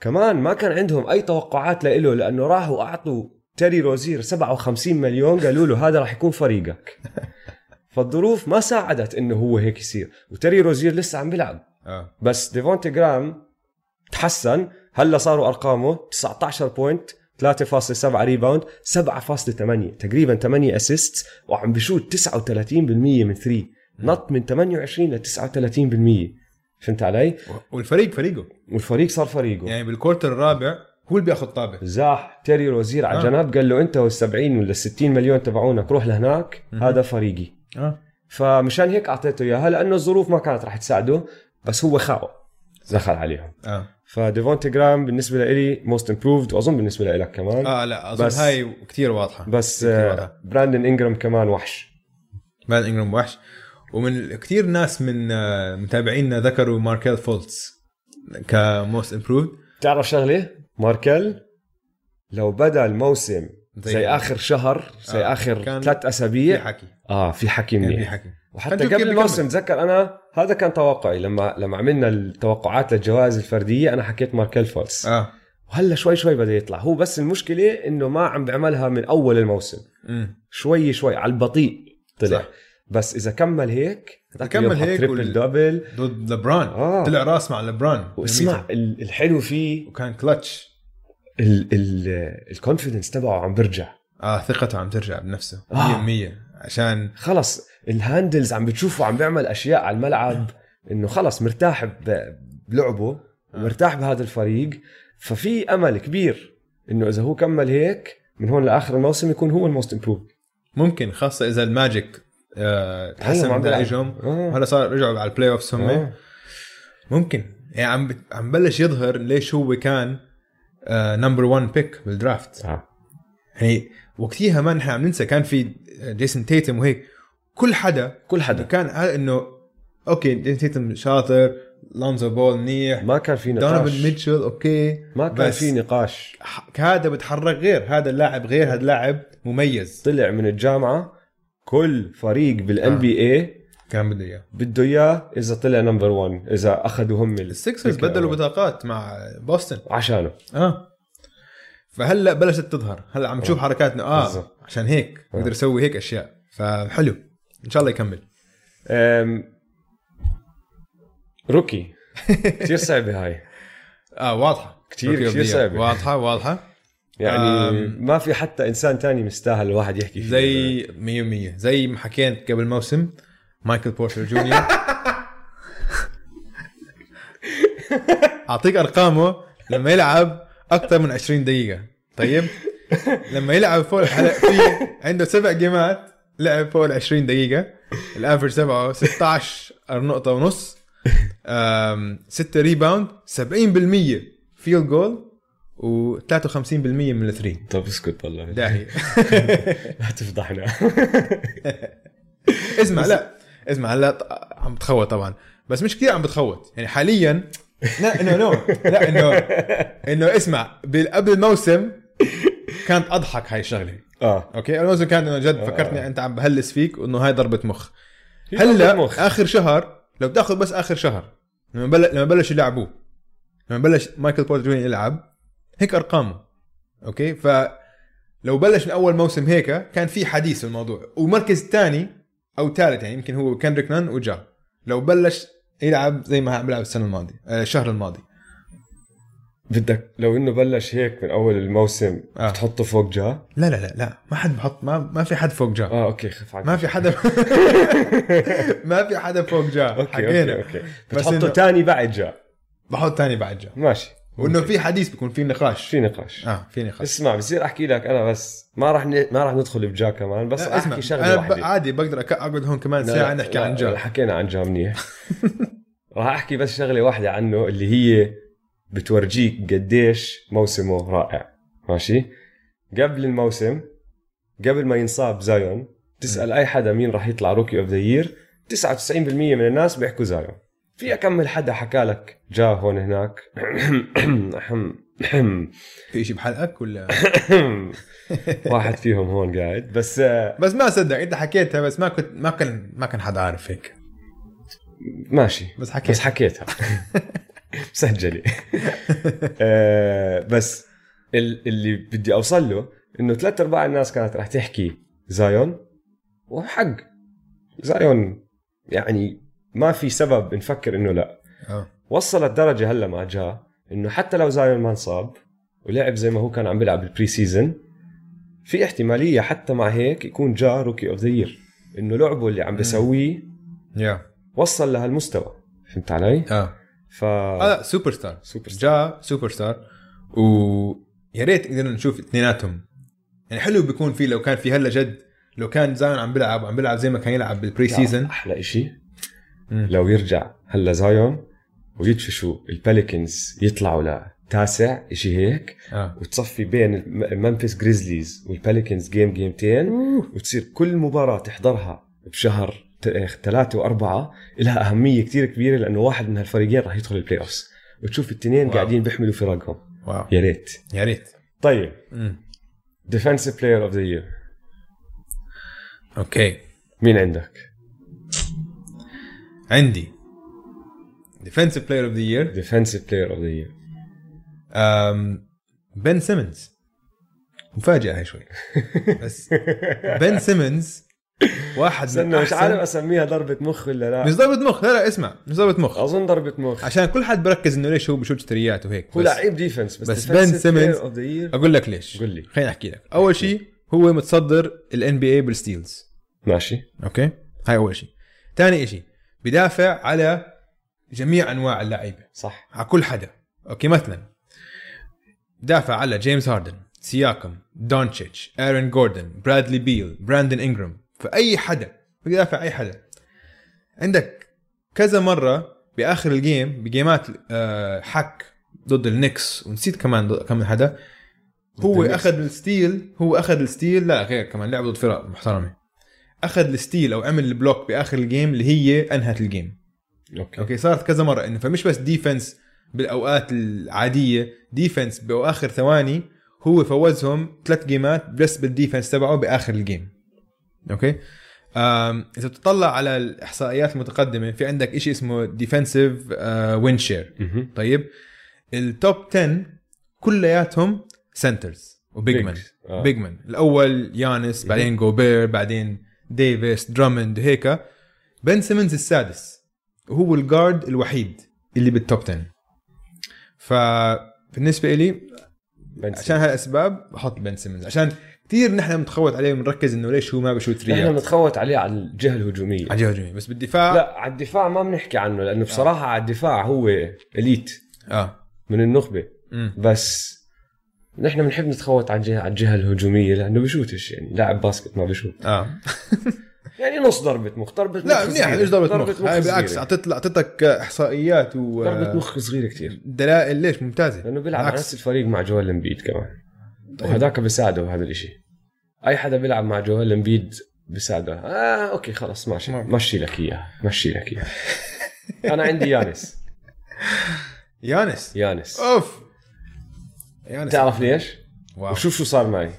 كمان ما كان عندهم أي توقعات له لأنه راحوا أعطوا تيري روزير 57 مليون قالوا له هذا راح يكون فريقك. فالظروف ما ساعدت إنه هو هيك يصير. وتيري روزير لسه عم بيلعب. آه. بس ديفونتي جرام تحسن. هلا صاروا أرقامه 19 point 3.7 rebound 7.8 تقريبا 8 assist وعم بشوت 39% من 3 نط من 28 ل 39% فهمت علي؟ والفريق فريقه. والفريق صار فريقه. يعني بال quarter الرابع هو اللي بياخذ طابه زاح تيري روزير على آه. جنب قال له انت وال 70 ولا 60 مليون تبعونك روح لهناك هذا فريقي. آه. فمشان هيك أعطيته اياها لأنه الظروف ما كانت رح تساعده بس هو خاو دخل عليهم. آه. فديفونتي جرام بالنسبة لي most improved وأظن بالنسبة لك كمان. آه لا أظن بس- هاي كثير واضحة. بس كتير آه،. براندن انجرام كمان وحش. بعد انجرام وحش. ومن كثير ناس من آه، متابعينا ذكروا ماركيل فولتس ك most improved تعرف شغلة؟ ماركل لو بدأ الموسم زي- زي, آخر شهر زي آه، آخر ثلاث في أسابيع. حكي. آه في حكي في منيح. حكي. وحتى قبل الموسم. تذكر أنا هذا كان توقعي. لما لما عملنا التوقعات للجوائز الفردية أنا حكيت ماركل فولتس آه. وهلا شوي شوي بدأ يطلع. هو بس المشكلة إنه ما عم بيعملها من أول الموسم. امم شوي شوي على البطيء طلع. صح. بس إذا كمل هيك هذاك كمل هيك triple وال- double ضد لبران. آه. طلع راس مع لبران. واسمع ال- الحلو فيه وكان كلتش ال- ال- ال confidence تبعه عم برجع. آه ثقته عم ترجع بنفسه. 100% آه. عشان خلص ال handles عم بتشوفه عم بيعمل أشياء على الملعب إنه خلص مرتاح بلعبه ومرتاح بهذا الفريق. ففي أمل كبير إنه إذا هو كمل هيك من هون لآخر الموسم يكون هو ال most improved ممكن خاصة إذا ال Magic آه تحسن بيلعب. نتائجهم آه. هلا صار رجعوا على ال playoffs هم. آه. ممكن. يعني عم عم بلش يظهر ليش هو كان number 1 pick بال draft آه. يعني وقتها ما نحن عم ننسى كان في جيسون تيتم وهيك. كل حدا كل حدا. كان إنه okay جيسون تيتم شاطر لونزو بول منيح. ما كان في دونيفن نقاش ميتشل okay. ما كان في نقاش. هذا بتحرك غير. هذا اللاعب غير هذا اللاعب مميز. طلع من الجامعة كل فريق بال NBA كان بده إياه. بده إياه إذا طلع number 1 إذا اخذوا هم ال- ال Sixers بدلوا. بطاقات مع بوسطن. عشانه. آه. فهلأ بلشت تظهر. هلأ عم نشوف حركاتنا. آه. بالضبط. عشان هيك آه. بقدر يسوي هيك أشياء. فحلو. إن شاء الله يكمل. أم... rookie. كثير صعبة هاي. آه واضحة. the صعبة. year. واضحة واضحة. يعني. ما في حتى إنسان تاني مستاهل الواحد يحكي فيه. زي 100% زي ما حكيت قبل الموسم مايكل بورتر جونيور. أعطيك أرقامه لما يلعب أكثر من 20 دقيقة. طيب؟ لما يلعب فوق في عنده سبع جيمات لعب فوق ال 20 دقيقة. ال average تبعه 16 نقطة ونص. 6 rebound 70% field goal و53% من ال three. طب اسكت والله. داهي لا تفضحنا. اسمع لا. اسمع هلا عم بتخوت طبعا. بس مش كثير عم بتخوت. يعني حاليا لا إنه no لا إنه إنه اسمع قبل الموسم كانت أضحك هاي الشغلة. آه. okay? الموسم كان إنه جد آه. فكرتني أنت عم بهلس فيك وإنه هاي ضربة مخ. هلأ. آخر شهر لو بتأخذ بس آخر شهر لما بل... لما بلش يلعبوه لما بلش مايكل بورتر يلعب هيك أرقامه. okay? ف لو بلش من أول موسم هيك كان في حديث في الموضوع. ومركز ثاني أو ثالث يعني يمكن هو كندريك نان وجا. لو بلش يلعب زي ما عم بيلعب السنة الماضية آه، الشهر الماضي. بدك لو إنه بلش هيك من أول الموسم آه. تحطه فوق جا؟ لا لا لا لا. ما حد بحط ما, ما في حد فوق جا. آه okay خف عنك ما في حدا ما في حدا فوق جا. okay حكينا. okay okay. بتحطه إنه- تاني بعد جا؟ بحط ثاني بعد جا. ماشي. وإنه في حديث بيكون في نقاش. في نقاش. آه في نقاش. اسمع بصير أحكي لك أنا بس ما راح ن... ما راح ندخل بجا كمان بس اسمع أحكي شغلة واحدة. عادي بقدر أك- أقعد هون كمان لا، ساعة نحكي عن جا حكينا عن جا منيح. راح أحكي بس شغلة واحدة عنه اللي هي بتورجيك قديش موسمه رائع. ماشي؟ قبل الموسم قبل ما ينصاب زايون تسأل أي حدا مين راح يطلع rookie of the year 99% من الناس بيحكوا زايون. في أكمل حدا حكى لك جا هون هناك؟ في شيء بحلقك ولا؟ واحد فيهم هون قاعد بس آه، بس ما صدق إنت حكيتها بس ما كنت ما كان ما كان حدا عارف هيك. ماشي بس حكيت. بس حكيتها. مسجله آه، بس ال- اللي بدي أوصل له إنه ثلاث أرباع الناس كانت رح تحكي زايون وحق. زايون يعني ما في سبب نفكر إنه لا. آه. وصلت درجة هلأ مع جا إنه حتى لو زايون ما انصاب ولعب زي ما هو كان عم بيلعب بال preseason في احتمالية حتى مع هيك يكون جا rookie of the year إنه لعبه اللي عم بيسويه يا وصل لهالمستوى. فهمت علي؟ آه. ف آه لا superstar superstar. جا سوبر ستار ويا ريت قدرنا نشوف اثنيناتهم. يعني حلو بيكون في لو كان في هلأ جد لو كان زايون عم بيلعب عم بيلعب زي ما كان يلعب بالبري سيزون أحلى شيء. لو يرجع هلا زايون ويدفشوا ال Pelicans يطلعوا لتاسع شيء هيك آه. وتصفي بين الم- ال Memphis Grizzlies وال Pelicans game جيمتين وتصير كل مباراة تحضرها بشهر ت- ثلاثة وأربعة لها أهمية كتير كبيرة لأنه واحد من هالفريقين راح يدخل ال playoffs وتشوف التنين wow. قاعدين بيحملوا فرقهم. wow. يا ريت. يا ريت. طيب. defensive player of the year okay. مين عندك؟ عندي. defensive player of the year defensive player of the year بن سيمنز مفاجأة هاي شوي. بس بن سيمنز واحد من استنى مش أحسن- عارف أسميها ضربة مخ ولا لا. مش ضربة مخ لا لا اسمع. مش ضربة مخ. أظن ضربة مخ. عشان كل حد بركز إنه ليش هو بشوت ثريات وهيك هو لعيب defense بس, بس بن سيمنز- أقول لك ليش. قل لي. خليني أحكي لك. أول شيء هو متصدر ال NBA بال steals. ماشي. okay? هاي أول شيء. ثاني شيء بدافع على جميع أنواع اللعيبة. صح. على كل حدا. okay مثلا دافع على جيمس هاردن سياكم دونتشيتش ايرون جوردن برادلي بيل براندن انجرام فأي حدا بدافع أي حدا. عندك كذا مرة بآخر ال game بجيمات آه، حك ضد ال Knicks ونسيت كمان كم حدا. هو. أخذ ال steal هو أخذ ال steal لا غير كمان لعب ضد فرق محترمة. أخذ ال steal أو عمل ال block بآخر ال game اللي هي أنهت ال game. okay. okay صارت كذا مرة إنه فمش بس defense بالأوقات العادية defense باخر ثواني هو فوزهم ثلاث جيمات بس بال defense تبعه بآخر ال game. okay? إذا بتطلع على الإحصائيات المتقدمة في عندك شيء اسمه defensive win share. طيب؟ ال top 10 كلياتهم centers و big man. آه. big man الأول يانس بعدين جوبير بعدين ديفيس درامند هيك بن سيمنز السادس وهو ال guard الوحيد اللي بال top 10 فبالنسبه لي عشان هالأسباب بحط بن سيمنز عشان كثير نحن بنتخوت عليه بنركز إنه ليش هو ما بشوت إحنا ثريات بنتخوت عليه على الجهة الهجومية. على جهه هجوميه بس بالدفاع لا على الدفاع ما بنحكي عنه لأنه بصراحة على الدفاع هو elite آه. من النخبة. مم. بس نحن بنحب نتخوت على الجهه على الجهة الهجومية لأنه بشوتش يعني لاعب basket ما بشوت. آه. يعني نص ضربة مخ ضربة لا مخ منيح صغيرة. ليش ضربة مخ. هاي بالعكس صغيرة. اعطيت أعطيتك إحصائيات و ضربة مخ صغيرة كثير دلائل ليش؟ ممتازة. لأنه بيلعب على. نفس الفريق مع جوال إمبيد كمان. وهذاك بيساعده بهذا الإشي. أي حدا بيلعب مع جوال إمبيد بيساعده آه okay خلص ماشي. نعم. مشي لك إياه. مشي لك إياه. أنا عندي يانس. يانس؟ يانس. أوف! يانس تعرف ليش؟ wow وشوف شو صار معي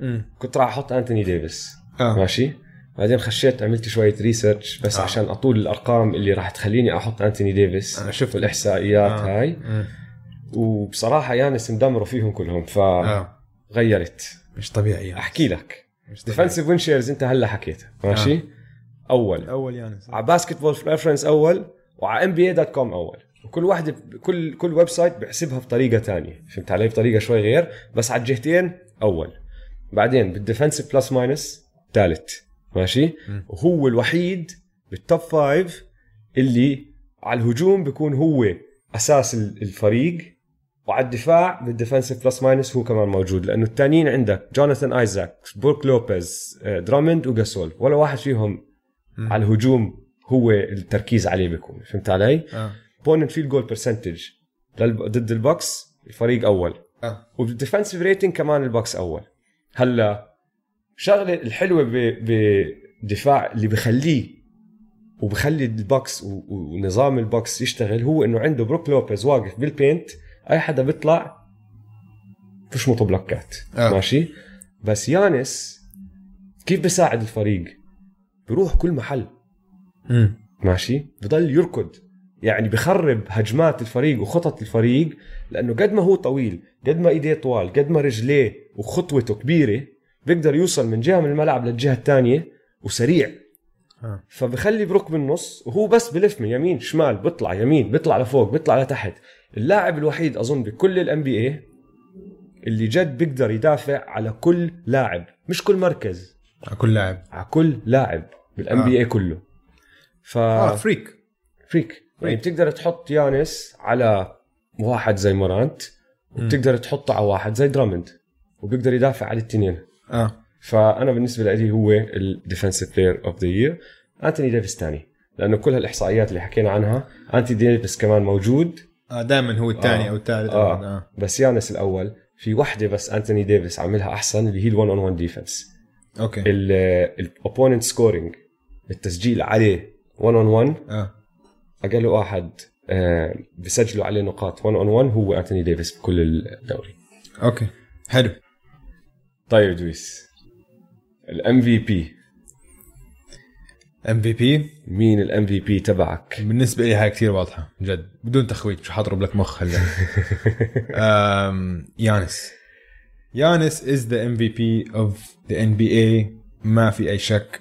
مم. كنت راح أحط أنتوني ديفيس آه ماشي بعدين خشيت عملت شوية research بس آه. آه. عشان أطول الأرقام اللي راح تخليني أحط أنتوني ديفيس أنا شفت والإحصائيات آه. آه. هاي مم. وبصراحة يانس مدمره فيهم كلهم آه فغيرت مش طبيعي يانس. أحكي لك. defensive win shares أنت هلا حكيتها ماشي آه. آه. أول أول يانس على Basketball Reference أول وعلى NBA dot com أول وكل واحدة كل كل website بحسبها بطريقة تانية. فهمت علي؟ بطريقة شوي غير. بس على الجهتين أول. بعدين بال defensive plus minus ثالث. ماشي؟ م. وهو الوحيد بال top five اللي على الهجوم بيكون هو أساس ال- الفريق وعلى الدفاع بال defensive plus minus هو كمان موجود. لأنه الثانيين عندك جوناثان ايزاك بروك لوبيز آه، درامند وجاسول ولا واحد فيهم مم. على الهجوم هو التركيز عليه بيكون. فهمت علي؟ آه. opponent field goal percentage ضد ال Bucks الفريق أول. آه. وبال defensive rating كمان ال Bucks أول. هلأ الشغله الحلوة ب- بدفاع اللي بخليه وبخلي ال Bucks ونظام ال Bucks يشتغل هو إنه عنده بروك لوبيز واقف بال paint أي حدا بيطلع فيش مطو بلوكات آه. ماشي؟ بس يانس كيف بيساعد الفريق؟ بيروح كل محل. مم. ماشي؟ بضل يركض. يعني بخرب هجمات الفريق وخطط الفريق لأنه قد ما هو طويل قد ما إيديه طوال قد ما رجليه وخطوته كبيرة بيقدر يوصل من جهة من الملعب للجهة الثانية وسريع. آه. فبخلي بروك بالنص وهو بس بلف من يمين شمال بيطلع يمين بيطلع لفوق بيطلع لتحت. اللاعب الوحيد أظن بكل الان بي اي اللي جد بيقدر يدافع على كل لاعب مش كل مركز. على كل لاعب. على كل لاعب بال NBA كله. ف آه freak freak يعني بتقدر تحط يانس على واحد زي مورانت وبتقدر تحطه على واحد زي درامند وبيقدر يدافع على الاثنين. آه. فأنا بالنسبة لي هو ال defensive player of the year انتوني ديفيس ثاني لأنه كل هالإحصائيات اللي حكينا عنها انتوني ديفيس كمان موجود. آه دائما هو الثاني آه. أو الثالث. آه. آه. بس يانس الأول في وحدة بس انتوني ديفيس عاملها أحسن اللي هي ال1 on 1 defense okay ال opponent scoring التسجيل عليه 1 on 1 آه. أقل واحد آه، بسجلوا عليه نقاط 1 on 1 هو أنتوني ديفيس بكل الدوري. okay. حلو. طيب who's ال MVP MVP مين ال MVP تبعك؟ بالنسبة لي هاي كثير واضحة جد. بدون تخويت مش حاضرب لك مخ هلا. يانس. يانس از ذا ام في بي اوف ذا ان بي اي ما في أي شك.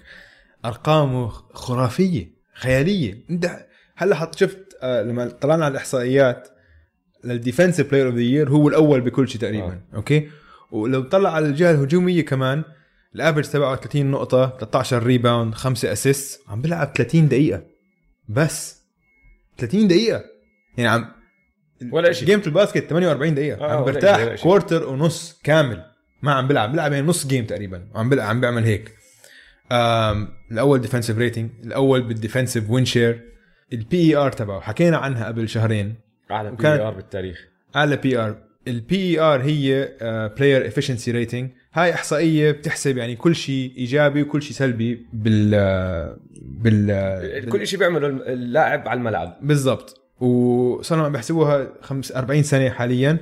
أرقامه خرافية خيالية. أنت هلا حط شفت آه، لما طلعنا على الإحصائيات لل defensive player of the year هو الأول بكل شيء تقريبا آه. okay؟ ولو طلع على الجهة الهجومية كمان ال average تبعه 30 نقطة 13 rebound 5 assist عم بيلعب 30 دقيقة. بس 30 دقيقة. يعني عم ولا شيء. game ال basket 48 دقيقة. آه، عم برتاح. quarter ونص كامل. ما عم بيلعب بيلعب يعني نص game تقريبا. وعم بيلعب عم بيعمل هيك. الأول defensive rating الأول بال defensive win share ال PER تبعه. حكينا عنها قبل شهرين. أعلى P وكان- R بالتاريخ. أعلى PER ال PER هي player efficiency rating هاي إحصائية بتحسب يعني كل شيء إيجابي وكل شيء سلبي بال آه، بال آه، كل شيء بيعمله اللاعب على الملعب. بالضبط. وصاروا عم بيحسبوها خمس 40 سنة حاليا.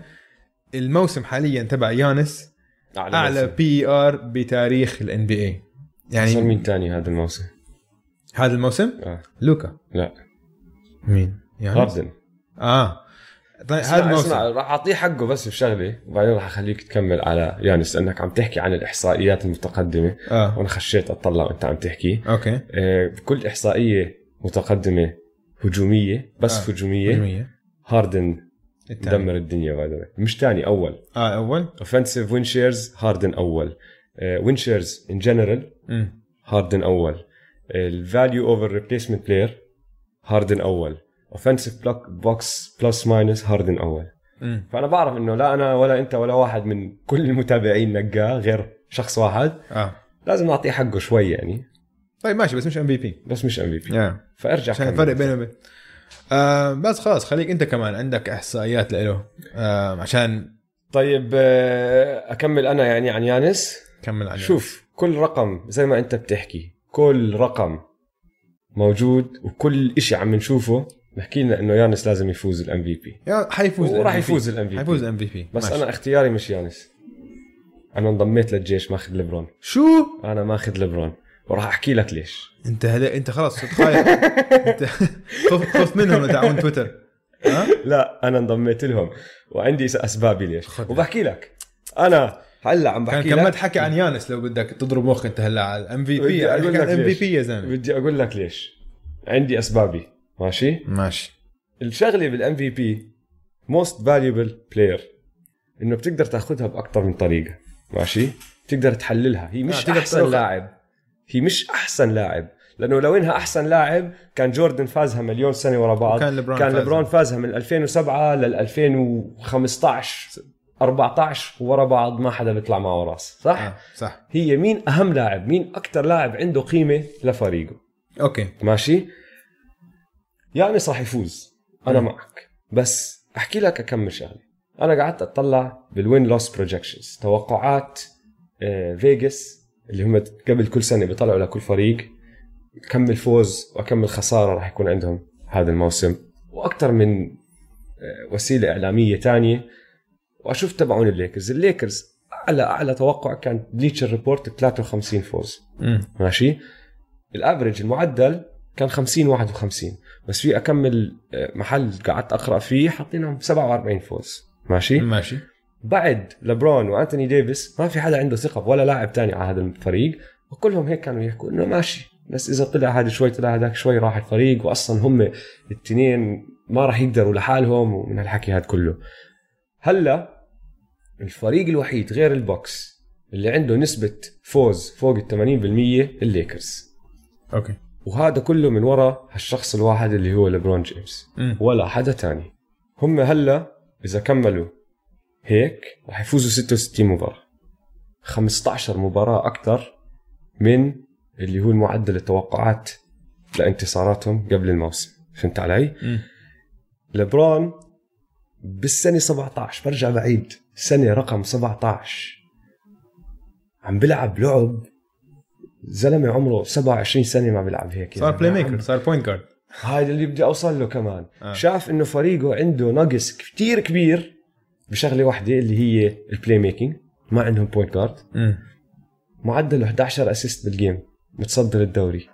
الموسم حاليا تبع يانس أعلى موسم. PER بتاريخ ال NBA يعني مين تاني هذا الموسم؟ هذا الموسم؟ آه. لوكا. لا. مين؟ يانس هاردن آه. طيب اسمع هذا اسمع الموسم. راح أعطيه حقه بس بشغله وبعدين راح أخليك تكمل على يانس لأنك عم تحكي عن الإحصائيات المتقدمة. آه. وأنا خشيت اطلع وأنت عم تحكي. okay. آه، بكل إحصائية متقدمة هجومية بس آه. هجومية هجومية. هاردن الثاني. دمر الدنيا باي مش تاني أول. آه أول؟ offensive win shares هاردن أول. win shares in general. هاردن أول. ال value over replacement player هاردن أول. offensive block box plus minus هاردن أول. مم. فأنا بعرف إنه لا أنا ولا أنت ولا واحد من كل المتابعين نقاه غير شخص واحد. آه. لازم نعطيه حقه شوي يعني. طيب ماشي بس مش ام في بي بس مش ام في بي فأرجع عشان. الفرق بينه وبين آه بس خلاص خليك أنت كمان عندك إحصائيات له. آه عشان طيب آه، أكمل أنا يعني عن يانس؟ كمل عليه شوف كل رقم زي ما أنت بتحكي كل رقم موجود وكل إشي عم نشوفه. بحكي لنا إنه يانس لازم يفوز ال MVP حيفوز وراح. يفوز ال MVP. حيفوز MVP بس أنا اختياري مش يانس. أنا انضميت للجيش ماخذ ليبرون. شو؟ أنا ماخذ ليبرون. وراح أحكي لك ليش. أنت هلا أنت خلاص صرت خايف أنت خف خف منهم تاعون تويتر ها؟ لا أنا انضميت لهم. وعندي أسبابي ليش. وبحكي لك. أنا هلا عم كان بحكي كملت لك. حكي عن يانس لو بدك تضرب مخ انت هلا على ال MVP بدي أقول لك MV ليش. P يا زلمة. بدي أقول لك ليش. عندي أسبابي. ماشي؟ ماشي. الشغلة بال MVP most valuable player إنه بتقدر تأخذها باكثر من طريقة. ماشي؟ بتقدر تحللها. هي آه، مش تقدر أحسن. لاعب. هي مش أحسن لاعب. لأنه لو إنها أحسن لاعب كان جوردن فازها مليون سنة ورا بعض. وكان ليبرون كان فازها. ليبرون فازها من 2007 لل 2015 14 ورا بعض ما حدا بيطلع معه راس صح؟ آه صح. هي مين أهم لاعب؟ مين أكثر لاعب عنده قيمة لفريقه؟ okay. ماشي؟ يانس راح يفوز. أنا مم. معك. بس أحكي لك اكم شغلة. أنا قعدت أطلع بال win loss projections توقعات آه، فيجاس اللي هم قبل كل سنة بيطلعوا لكل فريق. كم الفوز وكم الخسارة راح يكون عندهم هذا الموسم. وأكثر من آه، وسيلة إعلامية تانية وأشوف تبعون الليكرز. الليكرز اعلى أعلى توقع كان Bleacher Report 53 فوز. امم ماشي؟ ال average المعدل كان 50 51 بس في اكم محل قعدت أقرأ فيه حاطينهم 47 فوز. ماشي؟ ماشي. بعد لبرون وأنتوني ديفيس ما في حدا عنده ثقة ولا لاعب تاني على هذا الفريق. وكلهم هيك كانوا يحكوا إنه ماشي. بس إذا طلع هذا شوي طلع هذاك شوي راح الفريق. واصلا هم الاثنين ما راح يقدروا لحالهم ومن هالحكي هذا كله. هلا الفريق الوحيد غير البكس اللي عنده نسبة فوز فوق ال 80% الليكرز okay وهذا كله من وراء هالشخص الواحد اللي هو ليبرون جيمس مم. ولا حدا تاني هم هلا إذا كملوا هيك راح يفوزوا 66 مباراة 15 مباراة أكثر من اللي هو المعدل التوقعات لانتصاراتهم قبل الموسم فهمت علي؟ مم. لبرون بالسنة 17 برجع بعيد سنة رقم 17 عم بلعب لعب زلمة عمره 27 سنة ما بيلعب هيك صار يعني play عم- maker صار point guard هاي اللي بدي أوصل له كمان. آه. شاف إنه فريقه عنده نقص كتير كبير بشغلة واحدة اللي هي ال playmaking ما عندهم point guard معدله 11 assist بال game متصدر الدوري.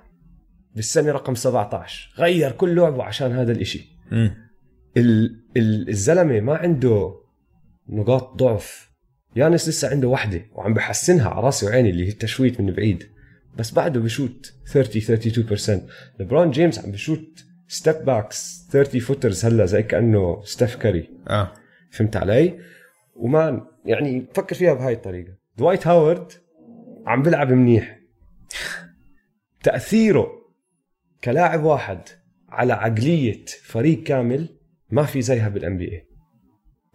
بالسنة رقم 17 غير كل لعبه عشان هذا الإشي. ال- ال- الزلمة ما عنده نقاط ضعف. يانس لسه عنده وحدة وعم بحسنها على راسي وعيني اللي هي التشويت من بعيد. بس بعده بشوت 30 32% لبرون جيمس عم بشوت step backs 30 footers هلا زي كأنه ستيف كاري آه. فهمت علي؟ و man يعني فكر فيها بهاي الطريقة. دوايت هاورد عم بيلعب منيح. تأثيره كلاعب واحد على عقلية فريق كامل ما في زيها بال NBA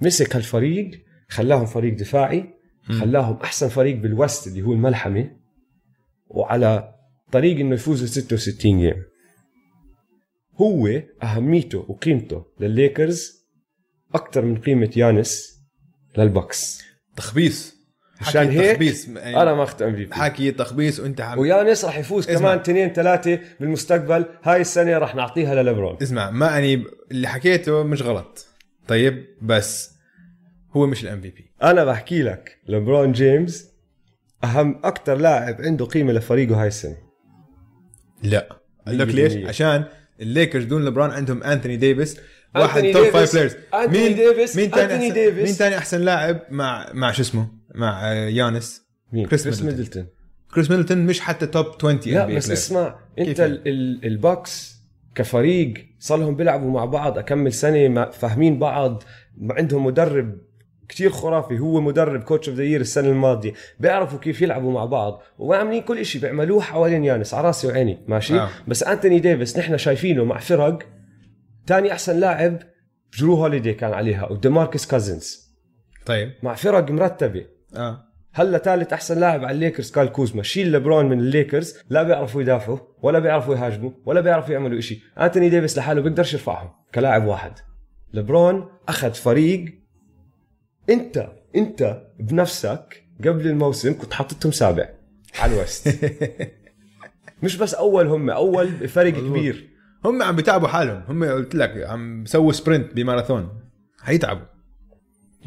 مسك هالفريق خلاهم فريق دفاعي. خلاهم أحسن فريق بال West اللي هو الملحمة وعلى طريق إنه يفوزوا 66 game هو أهميته وقيمته للليكرز أكثر من قيمة يانس للبكس تخبيص. عشان هيك تخبيص يعني أنا ما اخذت MVP. حكي تخبيص وأنت عم ويانس راح يفوز اسمع. كمان اثنين ثلاثة بالمستقبل. هاي السنة راح نعطيها لليبرون. اسمع ما أني اللي حكيته مش غلط. طيب بس هو مش ال MVP أنا بحكي لك لبرون جيمس أهم أكثر لاعب عنده قيمة لفريقه هاي السنة. لا. أقول لك ليش. عشان الليكرز دون لبرون عندهم انتوني ديفيس واحد top five players أنتوني ديفيس- مين تاني أحسن. مين تاني أحسن لاعب مع مع شو اسمه؟ مع يانس مين كريس كريس ميدلتون. كريس ميدلتون مش حتى top 20 لا NBA بس. اسمع انت يعني؟ ال- ال- البكس كفريق صار لهم بيلعبوا مع بعض أكم سنة ما فاهمين بعض ما عندهم مدرب كتير خرافي هو مدرب coach of the year السنة الماضية بيعرفوا كيف يلعبوا مع بعض وعاملين كل شيء بيعملوه حوالين يانس على راسي وعيني ماشي آه. آه. بس أنتوني ديفيس نحن شايفينه مع فرق تاني أحسن لاعب جرو هوليدي كان عليها وديماركس كازنز طيب مع فرق مرتبة آه. هلا ثالث أحسن لاعب على الليكرز كايل كوزما. شيل لبرون من الليكرز لا بيعرفوا يدافعوا ولا بيعرفوا يهاجموا ولا بيعرفوا يعملوا إشي. آنتوني ديفيس لحاله بيقدرش يرفعهم كلاعب واحد. لبرون أخذ فريق أنت أنت بنفسك قبل الموسم كنت حاططهم سابع على ال West مش بس أول هم أول مظبوط. كبير. هم عم بيتعبوا حالهم. هم قلت لك عم بيسووا sprint بماراثون. حيتعبوا.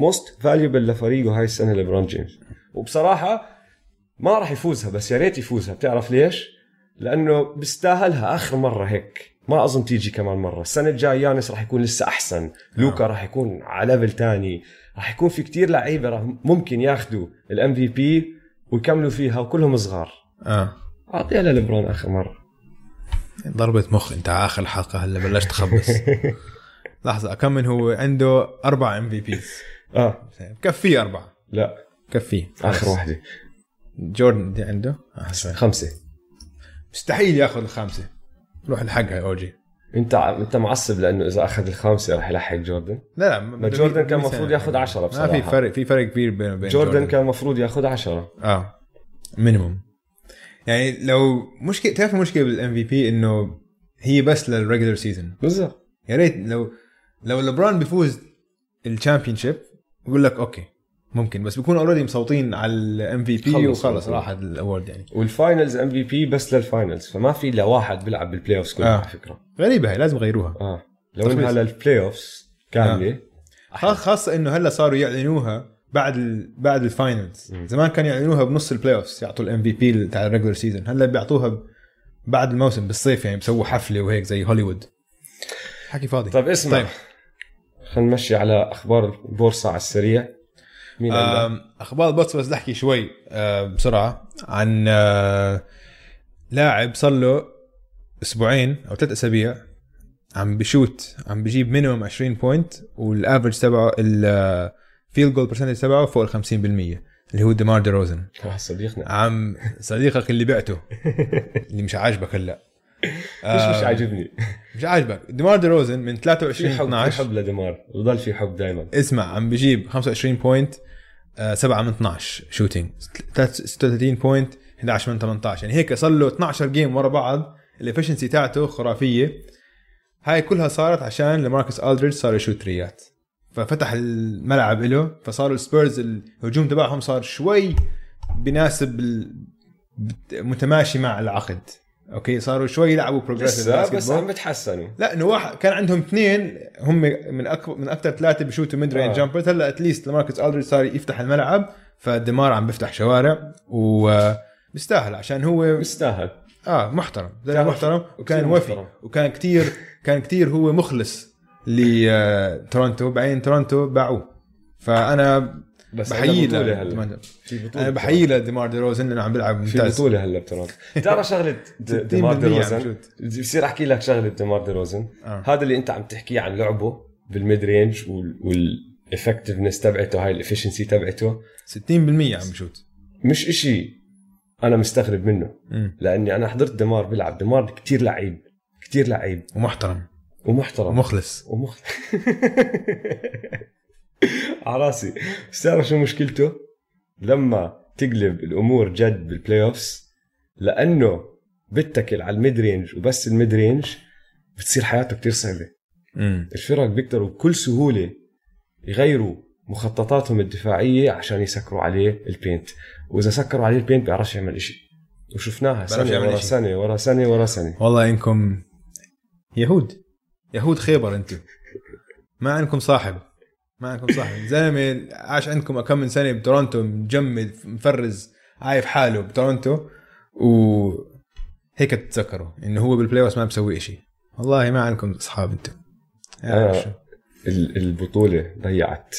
most valuable لفريقه هاي السنة لبرون جيمس وبصراحة ما راح يفوزها بس يا ريت يفوزها. بتعرف ليش؟ لأنه بيستاهلها آخر مرة هيك. ما أظن تيجي كمان مرة. السنة الجاية يانس راح يكون لسه أحسن. لوكا راح يكون على level تاني. راح يكون في كتير لعيبة راح ممكن ياخذوا ال MV P ويكملوا فيها وكلهم صغار. آه. أعطيها للبرون آخر مرة. ضربة مخ. أنت على آخر الحلقة هلا بلشت تخبص. لحظة كم من هو؟ عنده أربع MVPs آه. كفيه أربعة. لا. كفيه آخر واحدة. جوردن دي عنده أحسن. خمسة. مستحيل ياخذ الخامسة. روح الحقها أوجي. انت انت معصب لأنه إذا أخذ الخامسة راح يلحق جوردن. لا لا ما جوردن كان المفروض ياخذ 10 ما بصراحة. في فرق في فرق كبير بين بين جوردن كان المفروض ياخذ 10 آه. minimum يعني لو مشكله تعرف المشكلة بال MVP إنه هي بس لل regular season بالضبط. يا ريت لو لو لبران بيفوز ال championship بقول لك okay ممكن بس بيكونوا already مصوتين على ال MVP خلص وخلص المفروض. راح ال award يعني. وال finals MVP بس لل finals فما في إلا واحد بيلعب بال playoffs كلها آه. على فكرة. غريبة هي لازم يغيروها. آه. لو. إنها لل playoffs كاملة خاص- خاصة إنه هلا صاروا يعلنوها بعد ال... بعد ال finals. زمان كانوا يعلنوها بنص ال playoffs يعطوا ال MVP تاع ال regular season هلا بيعطوها ب- بعد الموسم بالصيف يعني بسووا حفلة وهيك زي هوليوود. حكي فاضي. طيب اسمع. طيب. خلينا نمشي على أخبار البورصه على السريع. مين أخبار البوكس بس أحكي شوي بسرعة عن لاعب صار له أسبوعين أو ثلاث أسابيع عم بشوت عم بجيب minimum 20 point وال average تبعه ال field goal percentage تبعه فوق ال 50% اللي هو ديمار دي روزن. صديقنا. عم صديقك اللي بعته اللي مش عاجبك هلا. مش مش عاجبني؟ مش عاجبك. ديمار دي روزن من في 23 حب في 12 حب لدمار وضل في حب دائما اسمع عم بجيب 25 point 7 من 12 shooting 36 point 11 من 18 يعني هيك صار له 12 game ورا بعض. ال efficiency تاعته خرافية. هاي كلها صارت عشان لماركس ألدريدج صار يشوت تريات. ففتح الملعب له فصاروا السبيرز الهجوم تبعهم صار شوي بناسب متماشي مع العقد. okay صاروا شوي يلعبوا progressive لسه بس عم بتحسنوا. لا إنه واحد كان عندهم اثنين هم من أك... من أكثر ثلاثة بيشوتوا mid-range آه. jumpers هلأ at least لماركس الدريدج صار يفتح الملعب فديمار عم بيفتح شوارع وبيستاهل عشان هو بيستاهل. آه محترم زي محترم وكان وفي محترم. وكان كتير كان كتير هو مخلص لتورونتو بعدين تورونتو باعوه. فأنا بس بحييه بطولة ل- هلا. في بطولة أنا بحييه لديمار دي روزن لأنه عم بيلعب في ممتاز. بطولة هلا بتورونتو بتعرف 60% ديمار دي عم روزن. بصير أحكي لك شغلة ديمار دي روزن. آه. هذا اللي أنت عم تحكيه عن لعبه بال mid-range وال effectiveness تبعته هاي ال efficiency تبعته. 60% عم بشوت. مش إشي أنا مستغرب منه. مم. لأني أنا حضرت ديمار بيلعب. ديمار كتير لعيب. كتير لعيب. ومحترم. ومحترم. ومخلص. ومخ على راسي. بس تعرف شو مشكلته؟ لما تقلب الأمور جد بال playoffs لأنه بتكل على ال mid-range وبس ال mid-range بتصير حياته كتير صعبه. الفرق بيقدروا بكل سهولة يغيروا مخططاتهم الدفاعية عشان يسكروا عليه ال paint وإذا سكروا عليه ال paint بيعرفش يعمل إشي. وشفناها سنه ورا. سنه ورا سنه ورا سنه والله إنكم يهود. يهود خيبر أنتم. ما عندكم صاحب. ما عندكم صاحب زلمه عاش عندكم كم من سنة بتورونتو مجمد مفرز عايف حاله بتورونتو. و هيك تتذكروا إنه هو بال playoff ما بسوي إشي. والله ما عندكم أصحاب أنتم. آه. شو. ال- البطولة ضيعت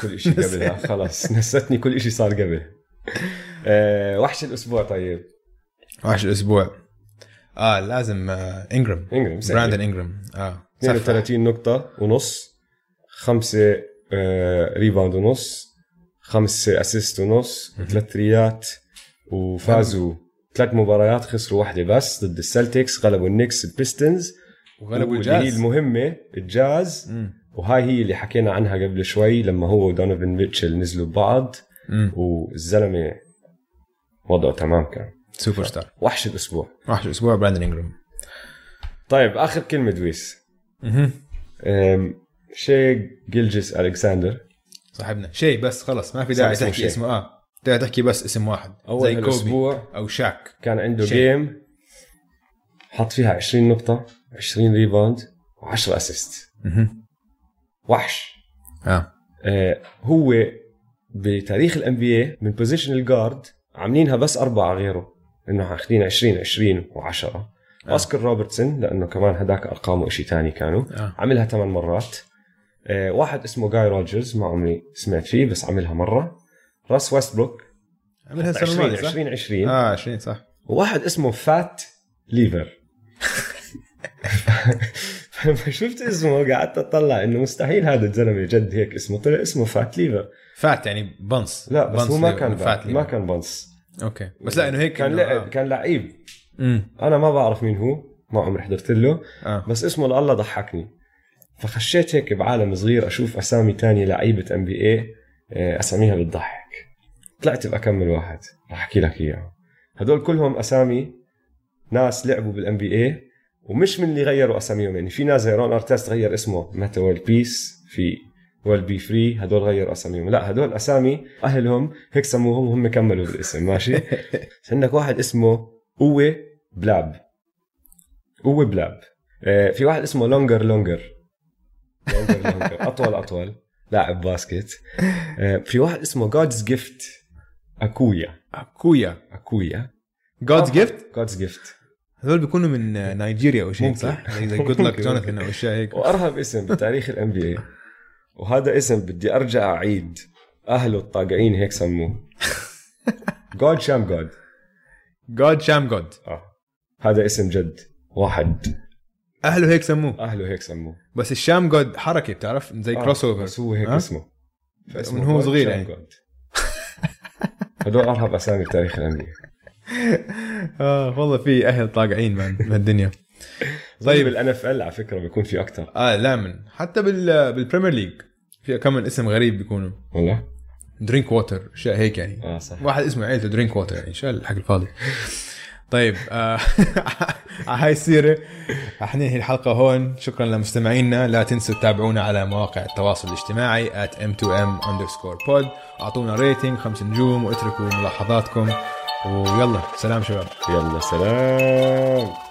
كل شيء قبلها. خلاص نستني كل شيء صار قبل. أه وحش الأسبوع طيب. وحش الأسبوع. آه لازم آه انجرام انجرام براندن انجرام آه سفح. 32 نقطة ونص خمسة rebound ونص خمسة assist ونص وثلاث ريات وفازوا ثلاث مباريات خسروا واحدة بس ضد السلتكس غلبوا النكس البيستنز وغلبوا واللي هي الجاز. المهمة الجاز. مم. وهاي هي اللي حكينا عنها قبل شوي لما هو ودونيفن ميتشل نزلوا ببعض مم. والزلمة وضعه تمام كان. سوبر ستار وحش الأسبوع. وحش أسبوع براندن انجرام طيب آخر كلمة دويس. شي جيلجس الكساندر صاحبنا. شيء بس خلص ما في داعي تحكي. اسمه. آه. داعي تحكي بس اسم واحد أول زي الأسبوع أو شاك. كان عنده شيء. game حط فيها 20 نقطة 20 rebound و10 assist وحش. آه. آه هو بتاريخ ال NBA من position ال guard عاملينها بس أربعة غيره إنه اخذين 20 20 و10 آه. أوسكار روبرتسون لأنه كمان هداك أرقامه شيء ثاني كانوا. آه. عملها ثمان مرات. آه واحد اسمه جاي روجرز ما عمري سمعت فيه بس عملها مرة. راس ويستبروك عملها السنة 20 الماضية صح؟ 20 20 آه 20 صح. وواحد اسمه فات ليفر فلما شفت اسمه قعدت أطلع إنه مستحيل هذا الزلمة جد هيك اسمه طلع اسمه Fat Lever fat يعني بنص. لا بس بنص هو ما Lever، كان fat fat ما كان بنص. okay. بس لا إنه هيك كان لعب آه. كان لعيب. أنا ما بعرف مين هو ما عمري حضرت له. آه. بس اسمه لله ضحكني. فخشيت هيك بعالم صغير أشوف أسامي تانية لعيبة NBA أساميها بتضحك. طلعت بأكم واحد رح أحكي لك إياه. هدول كلهم أسامي ناس لعبوا بال NBA ومش من اللي غيروا أساميهم. يعني في ناس زي Ron Artest غير اسمه Metta World Peace في World B. Free هدول غيروا أساميهم. لا هدول أسامي أهلهم هيك سموهم وهم كملوا بالاسم ماشي؟ عندك واحد اسمه Uwe Blab. Uwe Blab. آه، في واحد اسمه Longar Longar Longar Longar. أطول أطول. لاعب basket. آه، في واحد اسمه God's Gift أكويا. Chiuwa Achiuwa. God's Gift God's Gift هذول بيكونوا من نيجيريا أو شيء. صح؟ زي Goodluck. Jonathan أو أشياء هيك. وأرهب اسم بتاريخ ال NBA وهذا اسم بدي أرجع أعيد. أهله الطاقعين هيك سموه. God Shammgod God Shammgod آه. هذا اسم جد. واحد. أهله هيك سموه. أهله هيك سموه. بس ال Shammgod حركه بتعرف؟ زي آه، crossover بس هو هيك آه؟ اسمه. من هو صغير يعني. هدول أرهب أسامي بتاريخ ال NB آه والله في أهل طاقعين man من الدنيا طيب. طيب ال N FL على فكرة بيكون في أكثر آه لا من. حتى بال بال Premier League في كم من اسم غريب بيكونوا. والله؟ Drinkwater اشياء هيك يعني. آه صح. واحد اسمه عيلته Drinkwater يعني شو الحق الفاضي. طيب آه هاي السيرة رح ننهي الحلقة هون. شكرا لمستمعينا. لا تنسوا تتابعونا على مواقع التواصل الاجتماعي at m2m underscore pod. أعطونا ريتنج خمس نجوم واتركوا ملاحظاتكم. ويلا سلام شباب. يلا سلام.